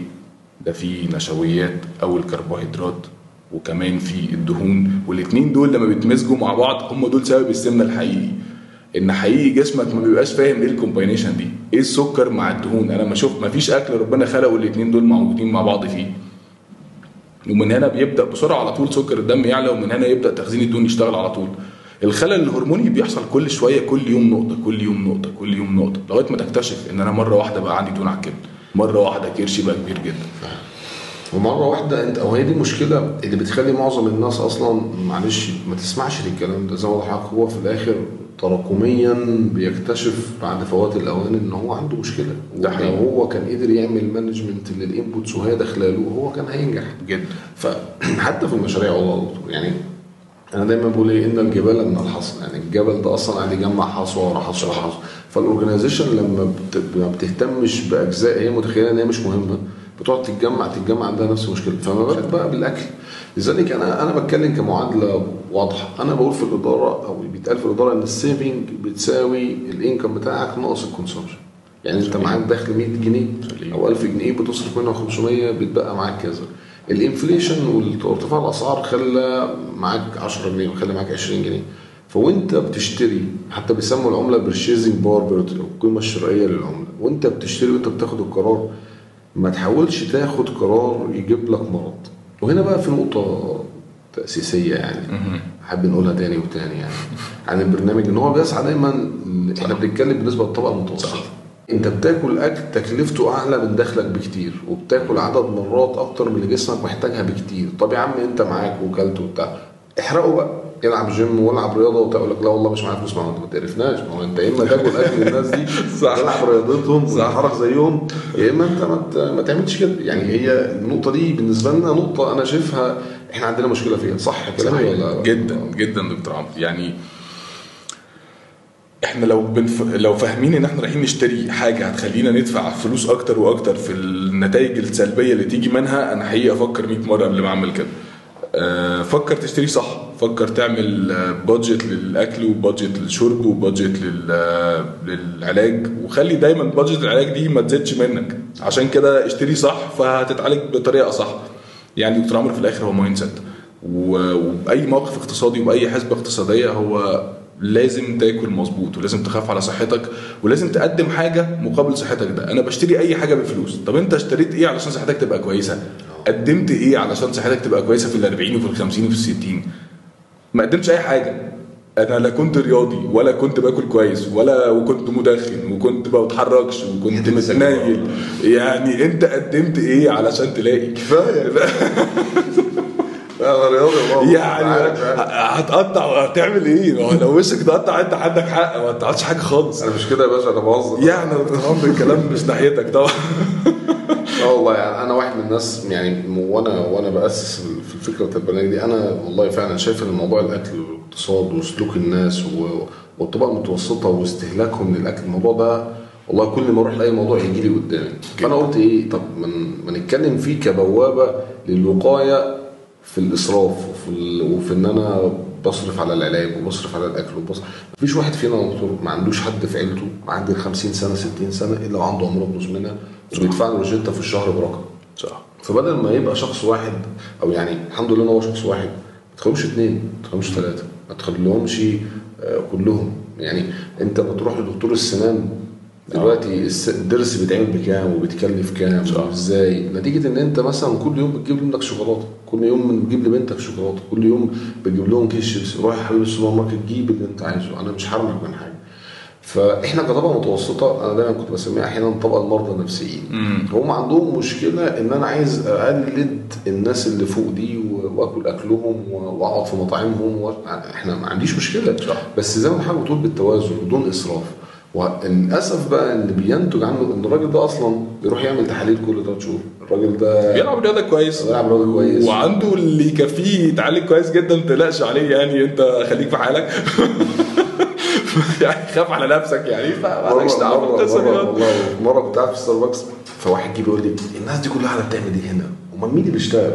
ده فيه نشويات أو الكربوهيدرات وكمان في الدهون. والاتنين دول لما بيتمزجوا مع بعض هم دول سبب السمنة الحقيقي. إن حقيقي جسمك ما بيبقاش فاهم إيه الكومباينيشن دي. إيه السكر مع الدهون؟ أنا ما شوف ما فيش أكل ربنا خلقه الاتنين دول موجودين مع بعض فيه. ومن هنا بيبدأ بسرعة على طول سكر الدم يعلى ومن هنا يبدأ تخزين الدهون يشتغل على طول. الخلل الهرموني بيحصل كل شوية كل يوم نقطة كل يوم نقطة كل يوم نقطة لغاية ما تكتشف إن أنا مرة واحدة بقى عندي دهون على الكبد مرة واحدة كرشي بقى كبير جدا. ومرة واحدة أنت أو هي دي المشكلة اللي بتخلي معظم الناس أصلا معلش ما تسمعش للكلام ده زي ما هو في الآخر تراكميا بيكتشف بعد فوات الأوان إن هو عنده مشكلة. ده لو حقيقي. هو كان قدر يعمل management لل inputs وهي داخلة له هو كان هينجح. جدا. فحتى في المشاريع والله دكتور يعني أنا دايما بقول إيه إن الجبال من الحصى يعني الجبل ده أصلا قاعد يجمع حصوة ورا حصوة ورا حصوة. فال organization لما ما بتهتمش بأجزاء هي متخيلة إن هي مش مهمة. بتقعد تتجمع تتجمع عندها نفس المشكلة. فما بالك بقى بالأكل. لذلك أنا أنا بتكلم كمعادلة واضحة. أنا بقول في الإدارة أو بيتقال في الإدارة إن ال saving بتساوي ال income بتاعك ناقص ال consumption يعني أنت معاك دخل 100 جنيه أو 1000 جنيه بتصرف منها 500 بتبقى معاك كذا. ال inflation وارتفاع الأسعار خلى معاك 10 جنيه وخلى معاك 20 جنيه. فوأنت بتشتري حتى بيسموا العملة purchasing power القيمة الشرائية للعملة. وأنت بتشتري وأنت بتاخد القرار ما تحاولش تاخد قرار يجيب لك مرض. وهنا بقى في نقطة تأسيسية يعني. حابب نقولها تاني وتاني يعني. عن البرنامج إن هو بيسعى دايما إحنا بنتكلم بالنسبة للطبقه المتوسطة. أنت بتاكل أكل تكلفته أعلى من دخلك بكتير وبتاكل عدد مرات أكتر من اللي جسمك محتاجها بكتير. طب يا عم أنت معاك وكلت وبتاع. احرقه بقى. العب جيم والعب رياضة وتقول لك لا والله مش معايا فلوس ما انت ما تقرفناش ما هو انت يا إما تاكل أكل الناس دي صح. تلعب رياضتهم. وتتحرك زيهم يا إما انت ما ما تعملش كده. يعني هي النقطة دي بالنسبة لنا نقطة أنا شايفها إحنا عندنا مشكلة فيها. صح كلامي صحيح. ولا جدا جدا دكتور عمرو يعني إحنا لو بنف... لو فاهمين إن إحنا رايحين نشتري حاجة هتخلينا ندفع فلوس أكتر وأكتر في النتائج السلبية اللي تيجي منها أنا حقيقة أفكر 100 مرة قبل ما أعمل كده. آه، فكر تشتري صح. فكر تعمل budget للأكل و budget للشرب و budget لل... للعلاج. وخلي دايما budget العلاج دي ما تزيدش منك. عشان كده اشتري صح فهتتعالج بطريقة صح. يعني دكتور عمرو في الآخر هو mindset وبأي موقف اقتصادي وبأي حسبة اقتصادية هو لازم تاكل مظبوط ولازم تخاف على صحتك ولازم تقدم حاجة مقابل صحتك ده. أنا بشتري أي حاجة بفلوس. طب أنت اشتريت إيه علشان صحتك تبقى كويسة؟ قدمت إيه علشان صحتك تبقى كويسة في ال 40 وفي ال 50 وفي ال 60 ما قدمتش أي حاجة. أنا لا كنت رياضي ولا كنت باكل كويس ولا وكنت مدخن وكنت ما بتحركش وكنت متنيل يعني أنت قدمت إيه علشان تلاقي؟ كفاية. أنا رياضي يعني. هتقطع وهتعمل إيه؟ لو وشك تقطع أنت عندك حق. ما تقطعش حاجة خالص. أنا مش كده يا باشا أنا بهزر. يعني عمرو الكلام مش ناحيتك طبعا. آه والله يعني أنا واحد من الناس يعني وأنا وأنا بأسس في فكره البرنامج دي أنا والله فعلا شايف إن موضوع الأكل والاقتصاد وسلوك الناس والطبقه المتوسطة واستهلاكهم للأكل الموضوع ده والله كل ما أروح لأي موضوع يجي لي قدامي فأنا قلت إيه طب ما نتكلم فيه كبوابة للوقاية في الإسراف وفي. وفي إن أنا بصرف على العلاج وبصرف على الأكل وبصرف مفيش واحد فينا دكتور ما عندوش حد في عيلته معدي ال 50 سنة 60 سنة إلا وعنده أمراض مزمنة وبيدفع له روجيتا في الشهر برقم. صح. فبدل ما يبقى شخص واحد أو يعني الحمد لله إن هو شخص واحد ما تخليهمش اثنين ما تخليهمش ثلاثة ما تخليهمش آه، كلهم. يعني أنت بتروح لدكتور السنان دلوقتي الس- الضرس بيتعمل بكام وبيتكلف كام. وإزاي؟ نتيجة إن أنت مثلا كل يوم بتجيب لابنك شوكولاتة كل يوم بتجيب لبنتك شوكولاتة كل يوم بتجيب لهم كيس شيبسي روح يا حبيبي السوبر ماركت جيب اللي أنت عايزه أنا مش حرمك من حاجة. فإحنا كطبقة متوسطة أنا دايما كنت بسميها أحيانا طبقة المرضى النفسيين. هم عندهم مشكلة إن أنا عايز أقلد الناس اللي فوق دي وآكل أكلهم وأقعد في مطاعمهم و... إحنا ما عنديش مشكلة. صح. بس زي ما حضرتك بتقول بالتوازن بدون إسراف. وللأسف بقى اللي بينتج عنه إن الراجل ده أصلا بيروح يعمل تحاليل كل ثلاث شهور. الراجل ده بيلعب رياضة كويس. بيلعب رياضة كويس. وعنده اللي يكفيه يتعالج كويس جدا ما تقلقش عليه يعني أنت خليك في حالك. يعني خاف على نفسك يعني. فمالكش دعوة بالقصة دي مرة كنت قاعد في ستاربكس فواحد جه بيقول لي الناس دي كلها قاعدة بتعمل إيه هنا؟ أمال مين اللي بيشتغل؟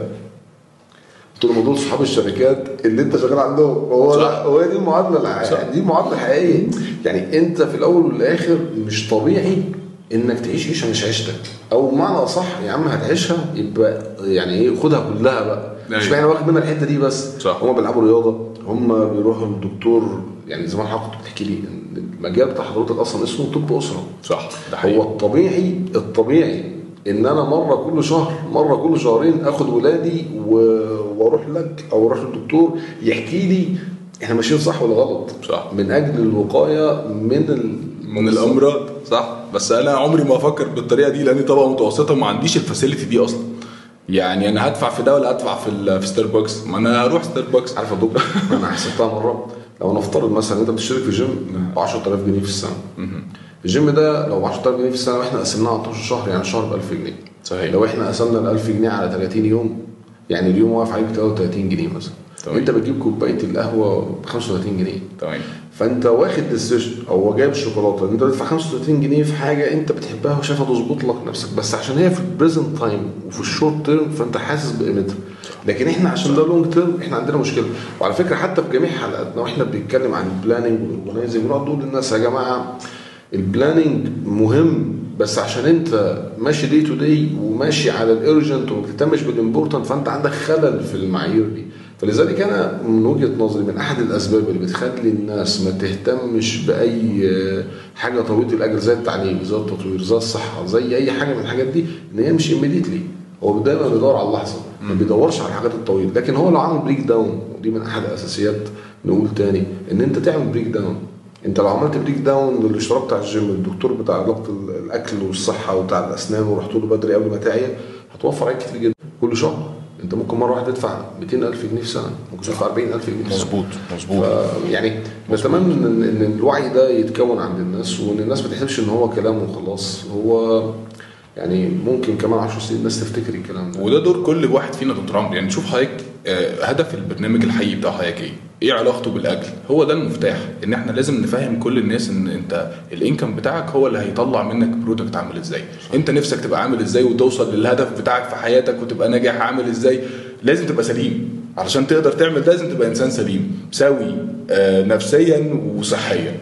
قلت له دول صحاب الشركات اللي أنت شغال عندهم. هو هو دي المعادلة. دي المعادلة الحقيقية. يعني أنت في الأول والآخر مش طبيعي إنك تعيش عيشة مش عيشتك. أو بمعنى صح يا عم هتعيشها يبقى يعني إيه خدها كلها بقى. مش أيوة. معنى واخد منها الحتة دي بس. صح. هم بيلعبوا رياضة هم بيروحوا للدكتور يعني زمان حضرتك كنت بتحكي لي المجال بتاع حضرتك أصلا اسمه طب أسرة. صح. ده هو حقيقي الطبيعي الطبيعي إن أنا مرة كل شهر مرة كل شهرين آخد ولادي و- وأروح لك أو أروح للدكتور يحكي لي إحنا ماشيين صح ولا غلط. صح. من أجل الوقاية من ال... من الأمراض. صح. بس أنا عمري ما أفكر بالطريقة دي لأني طبقه متوسطة وما عنديش ال facility دي أصلا. يعني أنا هدفع في ده ولا هدفع في في ستاربكس ما أنا هروح ستاربكس عارف يا دكتور؟ أنا حسبتها مرة. لو نفترض مثلا أنت بتشترك في جيم ب 10000 جنيه في السنة. الجيم ده لو ب 10000 جنيه في السنة وإحنا قسمناه على 12 شهر يعني الشهر ب 1000 جنيه. صحيح. لو إحنا قسمنا ال 1000 جنيه على 30 يوم يعني اليوم واقف عليك 33 جنيه مثلا. تمام. وأنت بتجيب كوباية القهوة ب 35 جنيه. تمام فانت واخد decision أو جايب الشوكولاته ان انت تدفع 35 جنيه في حاجة انت بتحبها وشايفها تظبط لك نفسك بس عشان هي في ال present time وفي ال short term فانت حاسس بقيمتها. لكن إحنا عشان ده long term إحنا عندنا مشكلة. وعلى فكرة حتى في جميع حلقاتنا وإحنا بنتكلم عن ال planning وال organizing بنقعد نقول للناس يا جماعة ال planning مهم بس عشان انت ماشي day to day وماشي على ال urgent وما بتهتمش بال important فانت عندك خلل في المعايير دي. فلذلك أنا من وجهة نظري من أحد الأسباب اللي بتخلي الناس ما تهتمش بأي حاجة طويله الاجل زي التعليم زي التطوير زي الصحة زي أي حاجة من الحاجات دي إن هي مش immediately هو دايما بيدور على اللحظة ما بيدورش على الحاجات الطويله لكن هو لو عمل break down ودي من أحد اساسيات نقول تاني إن أنت تعمل break down أنت لو عملت break down للاشتراك بتاع الجيم الدكتور بتاع علاقة الأكل والصحة وبتاع الأسنان ورحت له بدري قبل ما تعيا هتوفر عليك كتير جدا. كل شهر. انت ممكن مرة واحدة تدفع 200000 جنيه في سنه ممكن تدفع 40000 جنيه في سنه مظبوط مظبوط. يعني بتمنى ان إن الوعي ده يتكون عند الناس وإن الناس ما تحسبش إن هو كلام وخلاص. هو يعني ممكن كمان 10 سنين الناس تفتكر الكلام ده. وده دور كل واحد فينا دكتور عمرو. يعني شوف حضرتك آه، هدف البرنامج الحقيقي بتاع حضرتك إيه؟ إيه علاقته بالأكل؟ هو ده المفتاح إن إحنا لازم نفهم كل الناس إن أنت الإنكم بتاعك هو اللي هيطلع منك برودكت عامل إزاي؟ أنت نفسك تبقى عامل إزاي وتوصل للهدف بتاعك في حياتك وتبقى ناجح عامل إزاي؟ لازم تبقى سليم علشان تقدر تعمل ده لازم تبقى إنسان سليم سوي آه، نفسيا وصحيا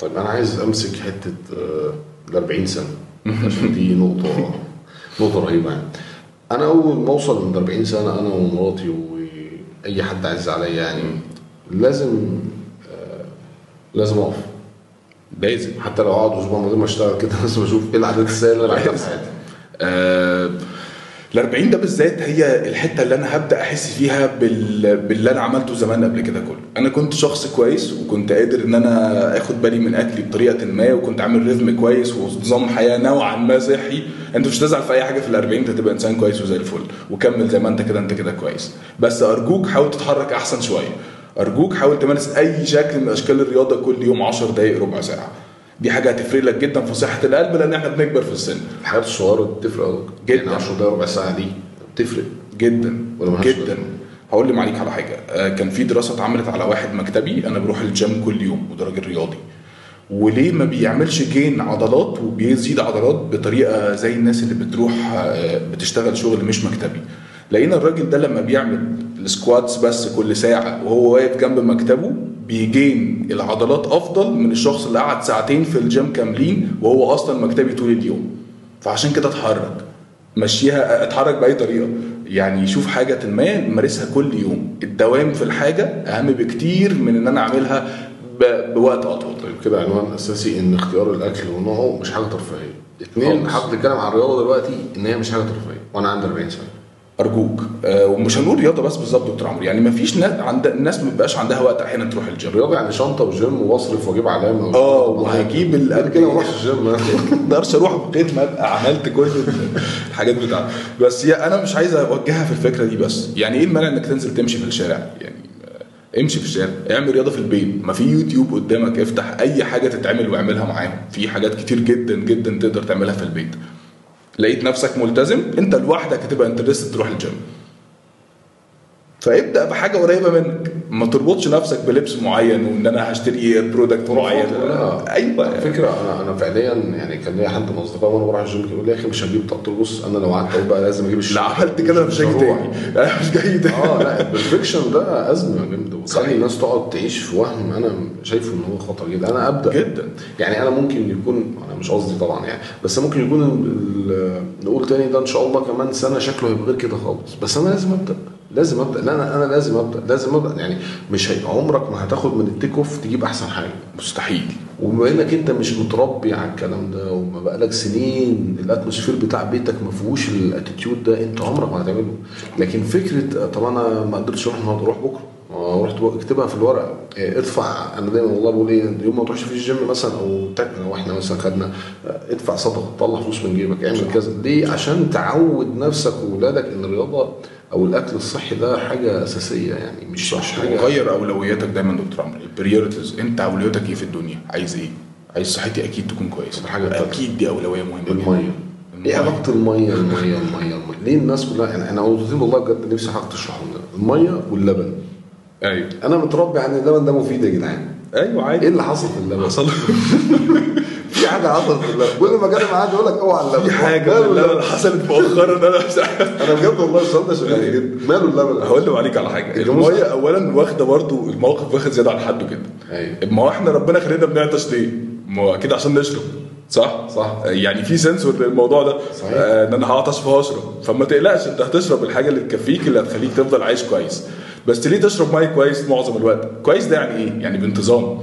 طيب أنا عايز أمسك حتة آه، ال 40 سنه عشان دي نقطة نقطة رهيبة يعني أنا أول ما أوصل من 40 سنة أنا ومراتي وأي حد عايز عليا يعني لازم آه، لازم أقف. لازم. حتى لو أقعد أسبوع من غير ما أشتغل كده لازم أشوف إيه العادات السيئه اللي أنا بعملها في حياتي. آه ال 40 ده بالذات هي الحتة اللي أنا هبدأ أحس فيها بال... باللي أنا عملته زمان قبل كده كله. أنا كنت شخص كويس وكنت قادر إن أنا آخد بالي من أكلي بطريقة ما وكنت عامل ريتم كويس ونظام حياة نوعا ما صحي. أنت مش هتزعل في أي حاجة في ال 40 أنت تبقى إنسان كويس وزي الفل. وكمل زي ما أنت كده أنت كده كويس. بس أرجوك حاول تتحرك أحسن شوية. أرجوك حاول تمارس أي شكل من أشكال الرياضة كل يوم 10 دقائق ربع ساعة. دي حاجة هتفرق لك جدا في صحة القلب لأن إحنا بنكبر في السن. الحاجات الصغيرة بتفرق أوي. جدا. يعني 10 دقايق ربع ساعة دي بتفرق. جدا. ولا جدا؟ هقول لي معليك على حاجة. آه، كان في دراسة اتعملت على واحد مكتبي أنا بروح الجيم كل يوم وده راجل رياضي وليه ما بيعملش gain عضلات وبيزيد عضلات بطريقة زي الناس اللي بتروح آه، بتشتغل شغل مش مكتبي؟ لقينا الراجل ده لما بيعمل ال squats بس كل ساعة وهو واقف جنب مكتبه بي gain العضلات أفضل من الشخص اللي قعد ساعتين في الجيم كاملين وهو أصلا مكتبي طول اليوم. فعشان كده اتحرك. مشيها اتحرك بأي طريقة. يعني شوف حاجة ما مارسها كل يوم. الدوام في الحاجة أهم بكتير من إن أنا أعملها بوقت أطول. طيب كده عنوان أساسي إن اختيار الأكل ونوعه مش حاجة ترفيهية. اثنين. حابب نتكلم عن الرياضة دلوقتي إن هي مش حاجة ترفيهية. وأنا عندي 40 سنة. أرجوك. آه ومش هنقول رياضة بس بالظبط دكتور عمرو. يعني ما فيش ناس عند الناس ما بيبقاش عندها وقت أحيانا تروح الجيم. الرياضه يعني شنطة وجيم واصرف وأجيب علامة آه وهجيب غير الأكل كده ما اروحش الجيم. ما أقدرش أروح بقيت ما أبقى عملت كل الحاجات بتاعتي. بس هي أنا مش عايز أوجهها في الفكرة دي بس. يعني إيه المانع إنك تنزل تمشي في الشارع؟ يعني آه، امشي في الشارع. اعمل رياضة في البيت. ما في يوتيوب قدامك افتح أي حاجة تتعمل واعملها معاهم. في حاجات كتير جدا جدا تقدر تعملها في البيت. لقيت نفسك ملتزم انت لوحدك هتبقى interested تروح الجيم. فابدأ بحاجة قريبة منك. ما تربطش نفسك بلبس معين وإن أنا هشتري product معين. كلها. أيوه. على فكرة أنا أنا فعليا يعني كان ليا حد من أصدقائي وأنا بروح الجيم يقول لي يا أخي مش هجيب له بص أنا لو قعدت بقى لازم أجيب لا عملت كده مش هاجي هروح. تاني أنا مش جاي تاني. آه لا ال perfection ده أزمة جامدة. صحيح. وتخلي الناس تقعد تعيش في وهم. أنا شايفه إن هو خطر جدا. أنا أبدأ. جدا. يعني أنا ممكن يكون أنا مش قصدي طبعا يعني بس ممكن يكون نقول تاني ده إن شاء الله كمان سنة شكله هيبقى غير كده خالص. بس أنا لازم أبدأ. لازم أبدأ. لا أنا أنا لازم أبدأ. لازم أبدأ. يعني مش هي عمرك ما هتاخد من ال take off تجيب أحسن حاجة. مستحيل. وبما إنك أنت مش متربي على الكلام ده وما بقالك سنين ال atmosphere بتاع بيتك ما فيهوش ال attitude ده أنت عمرك ما هتعمله. لكن فكرة طب أنا ما قدرتش أروح النهارده أروح بكرة. رحت اكتبها في الورقة. آه، ادفع. أنا دايما والله بقول إيه يوم ما تروحش في الجيم مثلا أو لو إحنا مثلا خدنا ادفع صدقة طلع فلوس من جيبك اعمل كذا. ليه؟ عشان تعود نفسك واولادك إن الرياضة أو الأكل الصحي ده حاجة أساسية يعني مش مش حاجة غير أولوياتك دايما دكتور عمرو. ال priorities أنت أولوياتك إيه في الدنيا؟ عايز إيه؟ عايز صحتي أكيد تكون كويسة. التالتة. أكيد دي أولوية مهمة. المية. إيه علاقة المية الميه المية المية؟ ليه الناس كلها يعني أنا نقطتين والله بجد نفسي حضرتك تشرحهم لنا. المية واللبن. أيوه. أنا متربي عن اللبن ده مفيد يا جدعان. أيوه إيه عادي اللي حصل في اللبن؟ حصل. حاجة حصلت في كل ما جالي معاد يقول لك أوعى اللبن في حاجة اللبن حصلت مؤخرا. أنا مش أنا بجد والله السؤال ده شغال جدا. ماله اللبن هقول له عليك على حاجة. الجاموسة؟ الميه اولا واخدة برضو الموقف واخد زيادة عن حده كده. أيوه. ما هو إحنا ربنا خلينا بنعطش ليه؟ ما هو أكيد عشان نشرب. صح؟ صح. يعني في سنسور للموضوع ده. صحيح. آه إن أنا هعطش فهشرب فما تقلقش أنت هتشرب الحاجة اللي تكفيك اللي هتخليك تفضل عايش كويس. بس ليه تشرب مية كويس معظم الوقت؟ كويس ده يعني إيه؟ يعني بانتظام.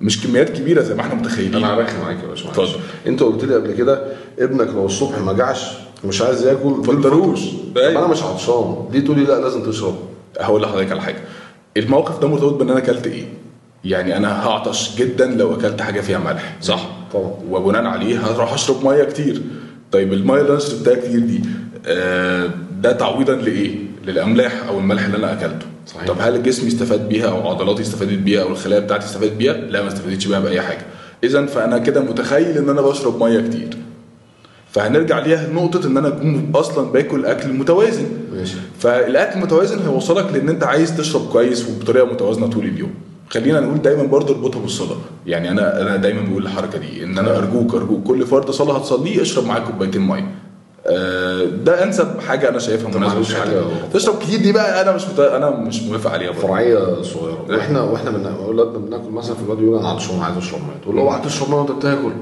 مش كميات كبيرة زي ما إحنا متخيلين. أنا هرخم معاك يا معلش. اتفضل. انت قلت لي قبل كده ابنك لو الصبح ما جعش ومش عايز ياكل فطروش. طب أنا مش عطشان. ليه تقول لي لا لازم تشرب. هقول لحضرتك على حاجة. الموقف ده مرتبط بان أنا اكلت إيه؟ يعني أنا هعطش جدا لو اكلت حاجة فيها ملح. صح. طبعا. وبناء عليه هروح اشرب مية كتير. طيب المية اللي أنا شربتها كتير دي آه، ده تعويضا لإيه؟ للأملاح أو الملح اللي أنا أكلته. صحيح. طب هل جسمي استفاد بيها أو عضلاتي استفادت بيها أو الخلايا بتاعتي استفادت بيها؟ لا ما استفادتش بيها بأي حاجة. اذا فأنا كده متخيل إن أنا بشرب مية كتير. فهنرجع ليها نقطه إن أنا أكون أصلا باكل أكل متوازن. ماشي. فالأكل المتوازن هيوصلك لإن أنت عايز تشرب كويس وبطريقة متوازنة طول اليوم. خلينا نقول دايما برضه اربطها بالصلاة. يعني أنا أنا دايما بقول الحركه دي إن أنا أرجوك أرجوك كل فرد صلاة هتصليه اشرب معاك كوبايتين مية. ده أنسب حاجة أنا شايفها مناسبة حاجة- حاجة تشرب كتير دي بقى أنا مش مت... أنا مش موافق عليها برضه. فرعيه صغيرة. وإحنا وإحنا من اولادنا بناكل مثلا في الواد يقول أنا عطشان عايز أشرب مية. تقول له أوعى تشرب مية وأنت بتاكل.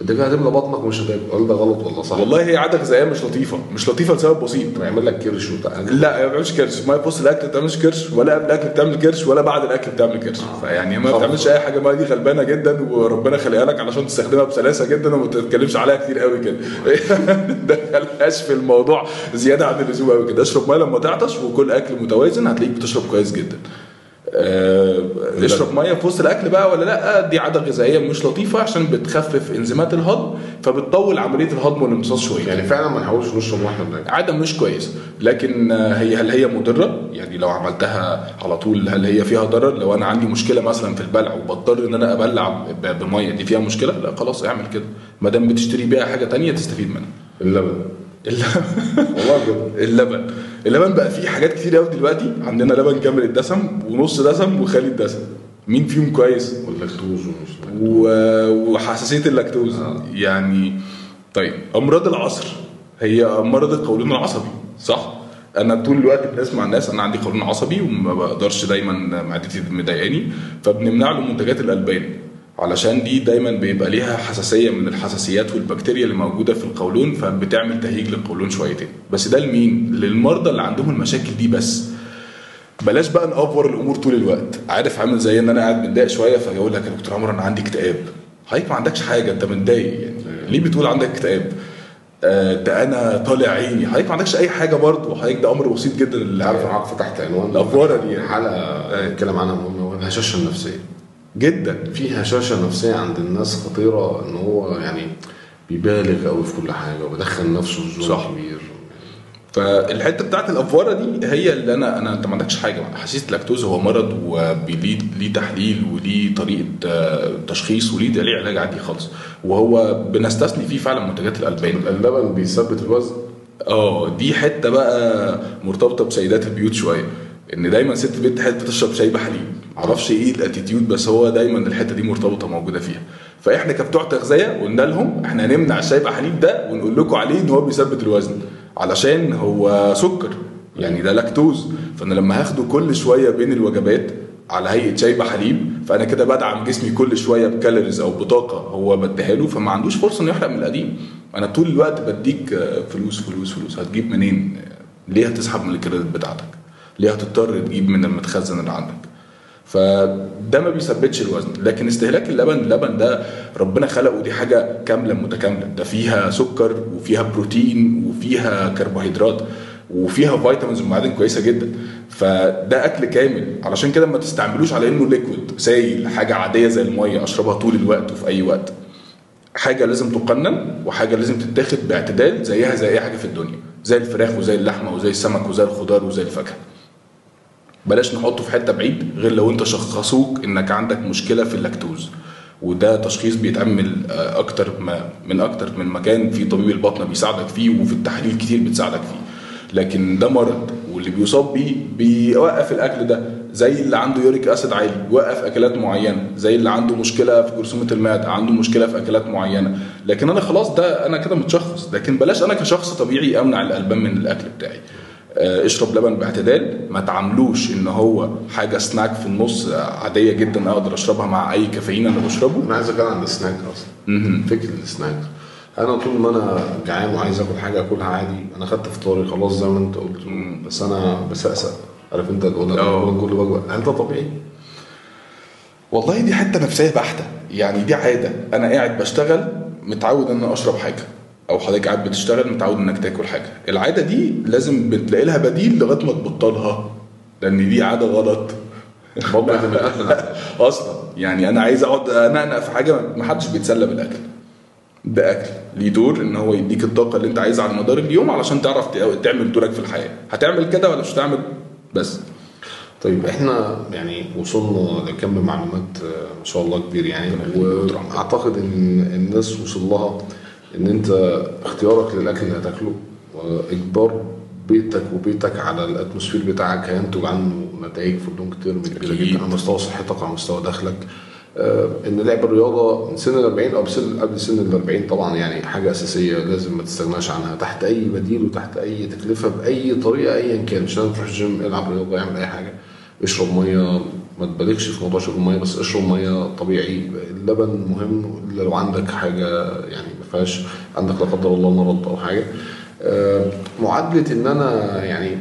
انت كده هتملى بطنك ومش هتاكل قال ده غلط والله صح؟ والله هي عاده غذائيه مش لطيفة. مش لطيفة لسبب بسيط. بيعمل لك كرش وبتاع لا ما بتعملش كرش. ما تبص الأكل ما بتعملش كرش ولا قبل الأكل بتعمل كرش ولا بعد الأكل بتعمل كرش. فيعني ما. بتعملش أي حاجة. ما دي غلبانة جدا وربنا خليها لك علشان تستخدمها بسلاسة جدا وما تتكلمش عليها كتير قوي كده. دخلهاش في الموضوع زيادة عن اللزوم قوي كده. اشرب مية لما تعطش وكل أكل متوازن هتلاقيك بتشرب كويس جدا. آه، اشرب مية في وسط الأكل بقى ولا لأ؟ دي عادة غذائية مش لطيفة عشان بتخفف إنزيمات الهضم فبتطول عملية الهضم والامتصاص شوية. يعني فعلا ما نحاولش نشرب وإحنا بناكل. عادة مش كويسه لكن آه، هي هل هي مضرة؟ يعني لو عملتها على طول هل هي فيها ضرر؟ لو أنا عندي مشكلة مثلا في البلع وبضطر إن أنا أبلع بمية دي فيها مشكلة؟ لأ خلاص اعمل كده. ما دام بتشتري بيها حاجة تانية تستفيد منها. اللبن اللبن اللبن. اللبن بقى فيه حاجات كتير قوي دلوقتي. عندنا لبن كامل الدسم ونص دسم وخالي الدسم. مين فيهم كويس؟ واللاكتوز و- وحساسية اللاكتوز. يعني طيب أمراض العصر. هي مرض القولون العصبي صح؟ أنا طول الوقت بنسمع الناس أنا عندي قولون عصبي وما بقدرش دايما معدتي مضايقاني فبنمنع له منتجات الألبان. علشان دي دايما بيبقى ليها حساسية من الحساسيات والبكتيريا اللي موجودة في القولون فبتعمل تهيج للقولون شويتين. بس ده لمين؟ للمرضى اللي عندهم المشاكل دي بس. بلاش بقى نأفور الأمور طول الوقت. عارف عامل زي إن أنا قاعد متضايق شوية فيقول لك يا دكتور عمرو أنا عندي اكتئاب. حضرتك ما عندكش حاجة أنت متضايق. يعني ليه بتقول عندك اكتئاب؟ آه، ده أنا طالع عيني. حضرتك ما عندكش أي حاجة برضه. حضرتك ده أمر بسيط جدا. اللي عارف أنا فتحت عنوان. الأفوارة دي. حلقة نتكلم عنها مهمة الهشاشة النفسية. جدا. في هشاشه نفسية عند الناس خطيرة إن هو يعني بيبالغ قوي في كل حاجة وبيدخل نفسه في زون صح. كبير. فالحتة بتاعت الافوره دي هي اللي أنا أنا أنت ما عندكش حاجة. حساسيه اللاكتوز هو مرض وليه ليه تحليل وليه طريقة آه، تشخيص وليه ليه علاج عادي خالص. وهو بنستثني فيه فعلا منتجات الألبان. اللبن بيثبت الوزن؟ آه دي حتة بقى مرتبطة بسيدات البيوت شوية. إن دايما ست تحب تشرب شاي بحليب معرفش إيه ال attitude بس هو دايما الحتة دي مرتبطة موجودة فيها. فإحنا كبتوع تغذية قلنا لهم إحنا هنمنع الشاي بحليب ده ونقول لكم عليه إن هو بيثبت الوزن علشان هو سكر يعني ده لاكتوز. فأنا لما هاخده كل شوية بين الوجبات على هيئة شاي بحليب فأنا كده بدعم جسمي كل شوية ب calories أو بطاقة هو بديها له فما عندوش فرصة إنه يحرق من القديم. أنا طول الوقت بديك آه، فلوس فلوس فلوس. هتجيب منين؟ ليه هتسحب من ال credit بتاعتك؟ ليه هتضطر تجيب من المتخزن اللي عندك؟ فده ما بيثبتش الوزن. لكن استهلاك اللبن اللبن ده ربنا خلقه دي حاجة كاملة متكاملة. ده فيها سكر وفيها بروتين وفيها كربوهيدرات وفيها vitamins ومعادن كويسة جدا. فده أكل كامل. علشان كده ما تستعملوش على إنه liquid سايل حاجة عادية زي المية أشربها طول الوقت وفي أي وقت. حاجة لازم تقنن وحاجة لازم تتاخد باعتدال زيها زي أي حاجة في الدنيا. زي الفراخ وزي اللحمة وزي السمك وزي الخضار وزي الفاكهة. بلاش نحطه في حتة بعيد غير لو انت شخصوك انك عندك مشكلة في اللاكتوز. وده تشخيص بيتعمل آه، أكتر ما من أكتر من مكان في طبيب البطنة بيساعدك فيه وفي التحاليل كتير بتساعدك فيه. لكن ده مرض واللي بيصاب بيه بيوقف الأكل ده زي اللي عنده يوريك أسيد عالي يوقف أكلات معينة زي اللي عنده مشكلة في جرثومة المعدة عنده مشكلة في أكلات معينة. لكن أنا خلاص ده أنا كده متشخص. لكن بلاش أنا كشخص طبيعي أمنع الألبان من الأكل بتاعي. اشرب لبن باعتدال. ما تعاملوش ان هو حاجة سناك في النص آه، عادية جدا أقدر أشربها مع أي كافيين أنا بشربه. أنا عايز أتكلم عن السناك أصلا. فكرة السناك أنا طول ما أنا جعان وعايز آكل حاجة آكلها عادي أنا خدت فطاري خلاص زي ما أنت قلت. بس أنا بسقسق. عارف أنت آه. كل وجبة. هل ده طبيعي؟ والله دي حتة نفسية بحتة. يعني دي عادة. أنا قاعد بشتغل متعود إن أنا أشرب حاجة. أو حضرتك قاعد بتشتغل متعود إنك تاكل حاجة. العادة دي لازم بتلاقي لها بديل لغاية ما تبطلها لأن دي عادة غلط. أصلا. يعني أنا عايز أقعد أنقنق في حاجة ما حدش بيتسلى بالأكل. ده أكل. ليه دور؟ إن هو يديك الطاقة اللي أنت عايزها على مدار اليوم علشان تعرف تعمل دورك في الحياة. هتعمل كده ولا مش هتعمل؟ بس. طيب إحنا يعني وصلنا لكم معلومات آه، ما شاء الله كبير يعني وأعتقد إن الناس وصل لها إن أنت اختيارك للأكل اللي هتاكله وإجبار بيتك وبيتك على ال atmosphere بتاعك هينتج عنه نتائج في ال long term كبيره. جدا على مستوى صحتك على مستوى دخلك. آه، إن لعب الرياضة من سن ال 40 أو بسن قبل سن ال 40 طبعا يعني حاجة أساسية لازم ما تستغناش عنها. تحت أي بديل وتحت أي تكلفة بأي طريقة ايا كان مش لازم تروح الجيم العب رياضة اعمل أي حاجة. اشرب مية ما تبالغش في موضوع شرب المية بس اشرب مية طبيعي. اللبن مهم. إلا لو عندك حاجة يعني ما فيهاش عندك لا قدر الله مرض أو حاجة. آه، معادلة إن أنا يعني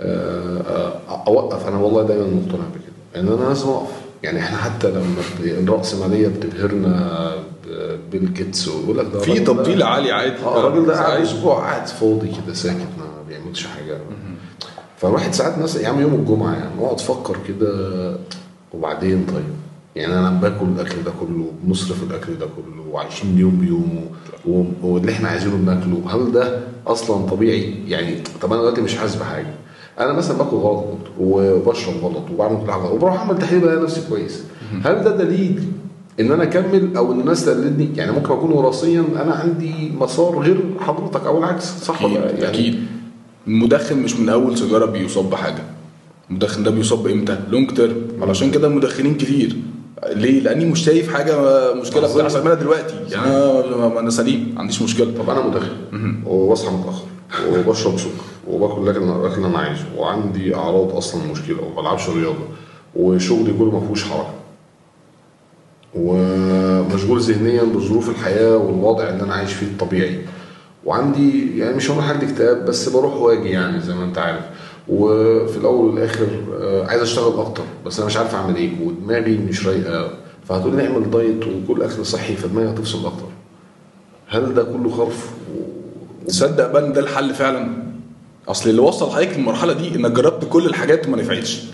آه، أوقف. أنا والله دايما مقتنع بكده. إن أنا لازم اقف يعني إحنا حتى لما الرأسمالية بتبهرنا ب- بالكيتس ويقول لك ده في تبطيل عالي عادي. آه الراجل ده قاعد. أسبوع قاعد فاضي كده ساكت ما بيعملش حاجة. فالواحد ساعات مثلا يا عم يوم الجمعة يعني اقعد أفكر كده وبعدين طيب؟ يعني أنا باكل الأكل ده كله بنصرف الأكل ده كله وعايشين يوم بيومه واللي إحنا عايزينه بناكله. هل ده أصلا طبيعي؟ يعني طب أنا دلوقتي مش حاسس بحاجة. أنا مثلا باكل غلط وبشرب غلط وبعمل كل حاجة وبروح أعمل تحليل بلاقي نفسي كويس. هل ده دليل إن أنا أكمل أو إن الناس تقلدني؟ يعني ممكن أكون وراثيا أنا عندي مسار غير حضرتك أو العكس صح أكيد ولا لأ؟ يعني أكيد. المدخن مش من أول سيجارة بيصاب بحاجه المدخن ده بيصاب إمتى؟ لونج تيرم علشان كده المدخنين كتير. ليه؟ لأني مش شايف حاجة مشكلة. أحسن. منها دلوقتي. يعني؟ أنا أنا سليم ما عنديش مشكلة. طب أنا مدخن. وبصحى متأخر. وبشرب سكر. وباكل الاكل الاكل اللي أنا عايزه وعندي أعراض أصلا مشكلة. وما بلعبش رياضة. وشغلي كله ما فيهوش حركة. ومشغول ذهنيا بظروف الحياة والوضع اللي أنا عايش فيه الطبيعي. وعندي يعني مش هقول حد اكتئاب بس بروح واجي يعني زي ما أنت عارف. وفي الأول والآخر آه، عايز أشتغل أكتر بس أنا مش عارف أعمل إيه ودماغي مش رايقة. فهتقول لي اعمل diet وكل أكل صحي فدماغي هتفصل أكتر. هل ده كله خرف؟ تصدق بقى إن ده الحل فعلا؟ أصل اللي وصل حضرتك للمرحلة دي إنك جربت كل الحاجات وما نفعتش.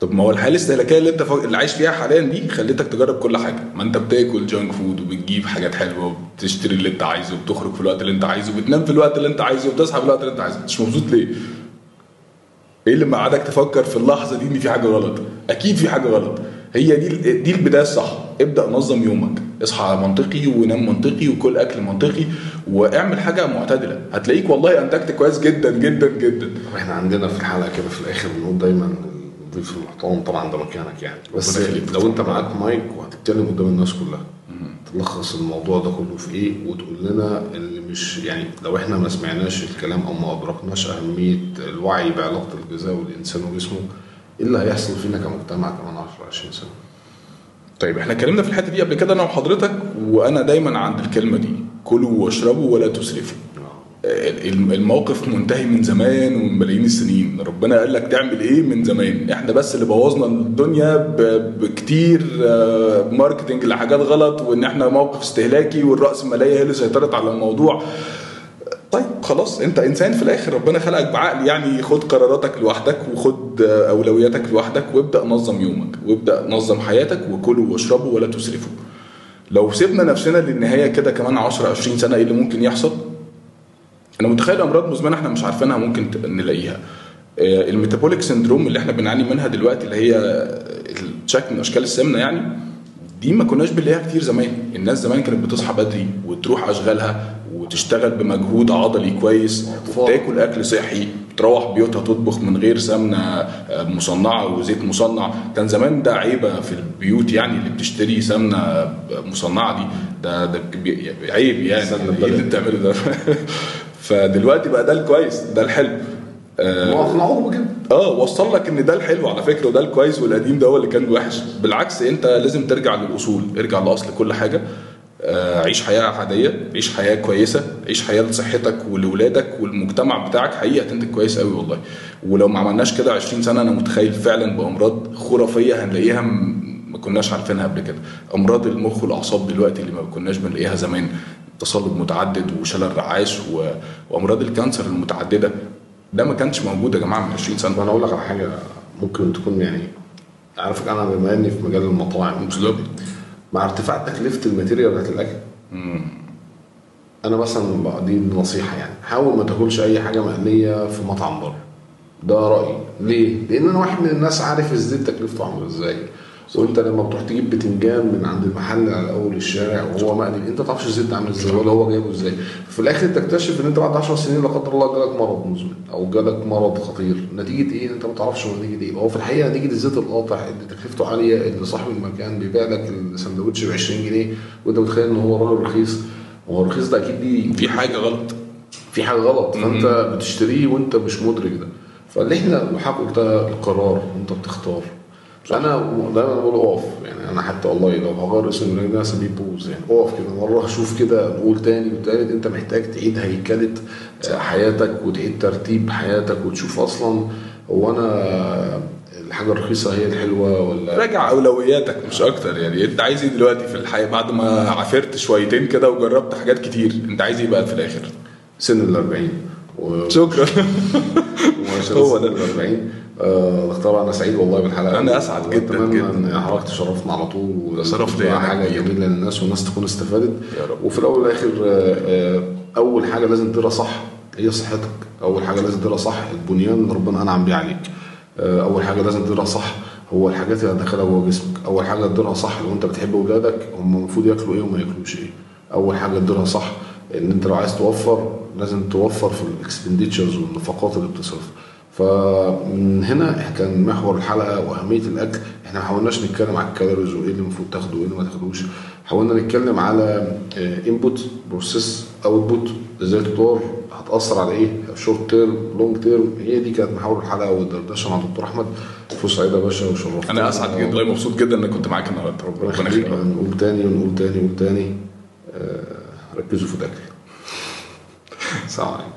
طب ما هو الحياة الاستهلاكية اللي انت ف... اللي عايش فيها حاليا دي خلتك تجرب كل حاجة. ما انت بتاكل junk food وبتجيب حاجات حلوة وبتشتري اللي انت عايزه وبتخرج في الوقت اللي انت عايزه وبتنام في الوقت اللي انت عايزه وبتصحى في الوقت اللي انت عايزه. مش مبسوط ليه؟ إيه اللي مقعدك تفكر في اللحظة دي ان في حاجة غلط؟ أكيد في حاجة غلط. هي دي دي البداية الصح. ابدأ نظم يومك. اصحى منطقي ونام منطقي وكل أكل منطقي واعمل حاجة معتدلة. هتلاقيك والله أنتجت كويس جدا جدا جدا. إحنا عندنا في الحلقة كده في الآخر بنقول دايما الضيف المحترم طبعا ده مكانك يعني. بس. لو انت معاك مايك وهتتكلم قدام الناس كلها تلخص الموضوع ده كله في إيه وتقول لنا اللي مش يعني لو إحنا ما سمعناش الكلام أو ما أدركناش أهمية الوعي بعلاقة الغذاء والإنسان وجسمه إيه اللي هيحصل فينا كمجتمع كمان 10 20 سنة؟ طيب إحنا اتكلمنا في الحتة دي قبل كده أنا وحضرتك وأنا دايما عند الكلمة دي كلوا واشربوا ولا تسرفوا. الموقف منتهي من زمان ومن ملايين السنين. ربنا قال لك تعمل إيه من زمان؟ إحنا بس اللي بوظنا الدنيا بكتير آه، ماركتنج لحاجات غلط وإن إحنا موقف استهلاكي والرأسمالية هي اللي سيطرت على الموضوع. طيب خلاص أنت إنسان في الآخر. ربنا خلقك بعقل يعني خد قراراتك لوحدك وخد آه، أولوياتك لوحدك وابدأ نظم يومك وابدأ نظم حياتك وكلوا واشربوا ولا تسرفوا. لو سيبنا نفسنا للنهاية كده كمان 10 20 سنة إيه اللي ممكن يحصل؟ أنا متخيل أمراض مزمنة إحنا مش عارفينها ممكن نلاقيها. آه، الميتابوليك سندروم اللي إحنا بنعاني منها دلوقتي اللي هي شكل من أشكال السمنة يعني دي ما كناش بنلاقيها كتير زمان. الناس زمان كانت بتصحى بدري وتروح أشغالها وتشتغل بمجهود عضلي كويس وتاكل أكل صحي تروح بيوتها تطبخ من غير سمنة آه، مصنعة وزيت مصنع. كان زمان ده عيبة في البيوت يعني اللي بتشتري سمنة مصنعة دي. ده ده عيب يعني. إيه اللي. بتعمله ده؟ فدلوقتي بقى ده الكويس ده الحلو آه، ما اقنعوه بكده آه وصل لك إن ده الحلو على فكرة وده الكويس والقديم ده هو اللي كان الوحش بالعكس أنت لازم ترجع للأصول ارجع لأصل كل حاجة. آه، عيش حياة عادية عيش حياة كويسة عيش حياة لصحتك ولولادك والمجتمع بتاعك. حقيقة هتنتج كويس قوي والله. ولو ما عملناش كده 20 سنة أنا متخيل فعلا بأمراض خرافية هنلاقيها ما كناش عارفينها قبل كده. أمراض المخ والأعصاب دلوقتي اللي ما كناش بنلاقيها زمان. تصلب متعدد وشلل رعاش و... وأمراض ال cancer المتعددة. ده ما كانش موجود يا جماعة من 20 سنة. أنا أقول لك على حاجة ممكن تكون يعني عارفك أنا بما إني في مجال المطاعم. بالظبط. مع ارتفاع تكلفة ال material بتاعت الأكل أنا مثلا دي نصيحة يعني. حاول ما تاكلش أي حاجة مقلية في مطعم بره ده رأيي. ليه؟ لأن أنا واحد من الناس عارف الزيت تكلفته عاملة إزاي. وانت لما بتروح تجيب بتنجان من عند المحل على أول الشارع وهو مقلي انت ما تعرفش الزيت عامل إزاي ولا هو جايبه إزاي. في الآخر تكتشف إن أنت بعد 10 سنين لا قدر الله جالك مرض مزمن أو جالك مرض خطير. نتيجة إيه؟ أنت ما تعرفش هو نتيجة إيه. هو في الحقيقة نتيجة الزيت القاطع اللي تكلفته عالية اللي صاحب المكان بيبيع لك السندوتش ب 20 جنيه وأنت متخيل إن هو راجل رخيص؟ هو الرخيص ده أكيد ليه في حاجة غلط. في حاجة غلط. فأنت بتشتريه وأنت مش مدرك ده. فاللي إحنا الحق ده القرار وانت بتختار. أنا دايما بقول أقف. يعني أنا حتى والله لو هغير اسم البرنامج ده أسميه بوز. يعني أقف كده مرة شوف كده نقول تاني وتالت. أنت محتاج تعيد هيكلة آه، حياتك وتعيد ترتيب حياتك وتشوف أصلا هو أنا الحاجة الرخيصة هي الحلوة ولا راجع أولوياتك مش أكتر. يعني أنت عايز إيه دلوقتي في الحياة؟ بعد ما عافرت شويتين كده وجربت حاجات كتير أنت عايز إيه بقى في الآخر؟ سن ال 40 و... شكرا. هو ده. ال 40 آه طبعا أنا سعيد والله بالحلقة. أنا أسعد جداً جداً. إن حضرتك تشرفنا على طول شرف وتبقى ليا حاجة كبير. جميلة للناس والناس تكون استفادت. يا رب. وفي الأول والآخر آه، آه، أول حاجة لازم تديرها صح هي صحتك. أول حاجة لازم تديرها صح البنيان اللي ربنا أنعم بيه عليك. أول حاجة لازم تديرها صح هو الحاجات اللي هتدخلها جوه جسمك. أول حاجة تديرها صح لو أنت بتحب اولادك هم المفروض ياكلوا إيه وما ياكلوش إيه. أول حاجة تديرها صح إن أنت لو عايز توفر لازم توفر في الاكسبنديتشرز والنفقات اللي بتصرفها. فمن هنا كان محور الحلقة وأهمية الأكل. إحنا ما حاولناش نتكلم على ال calories وإيه اللي المفروض تاخده وإيه اللي ما تاخدوش. حاولنا نتكلم على input process output إزاي تطور هتأثر على إيه short term long term هي دي كانت محور الحلقة والدردشة مع دكتور أحمد. فرصه سعيده يا باشا وشرفتنا أنا أسعد جدا. والله مبسوط جدا اني كنت معاك النهارده. ربنا يخليك. يخليك. نقول تاني ونقول تاني ونقول تاني. آه، ركزوا في الأكل. سلام عليكم.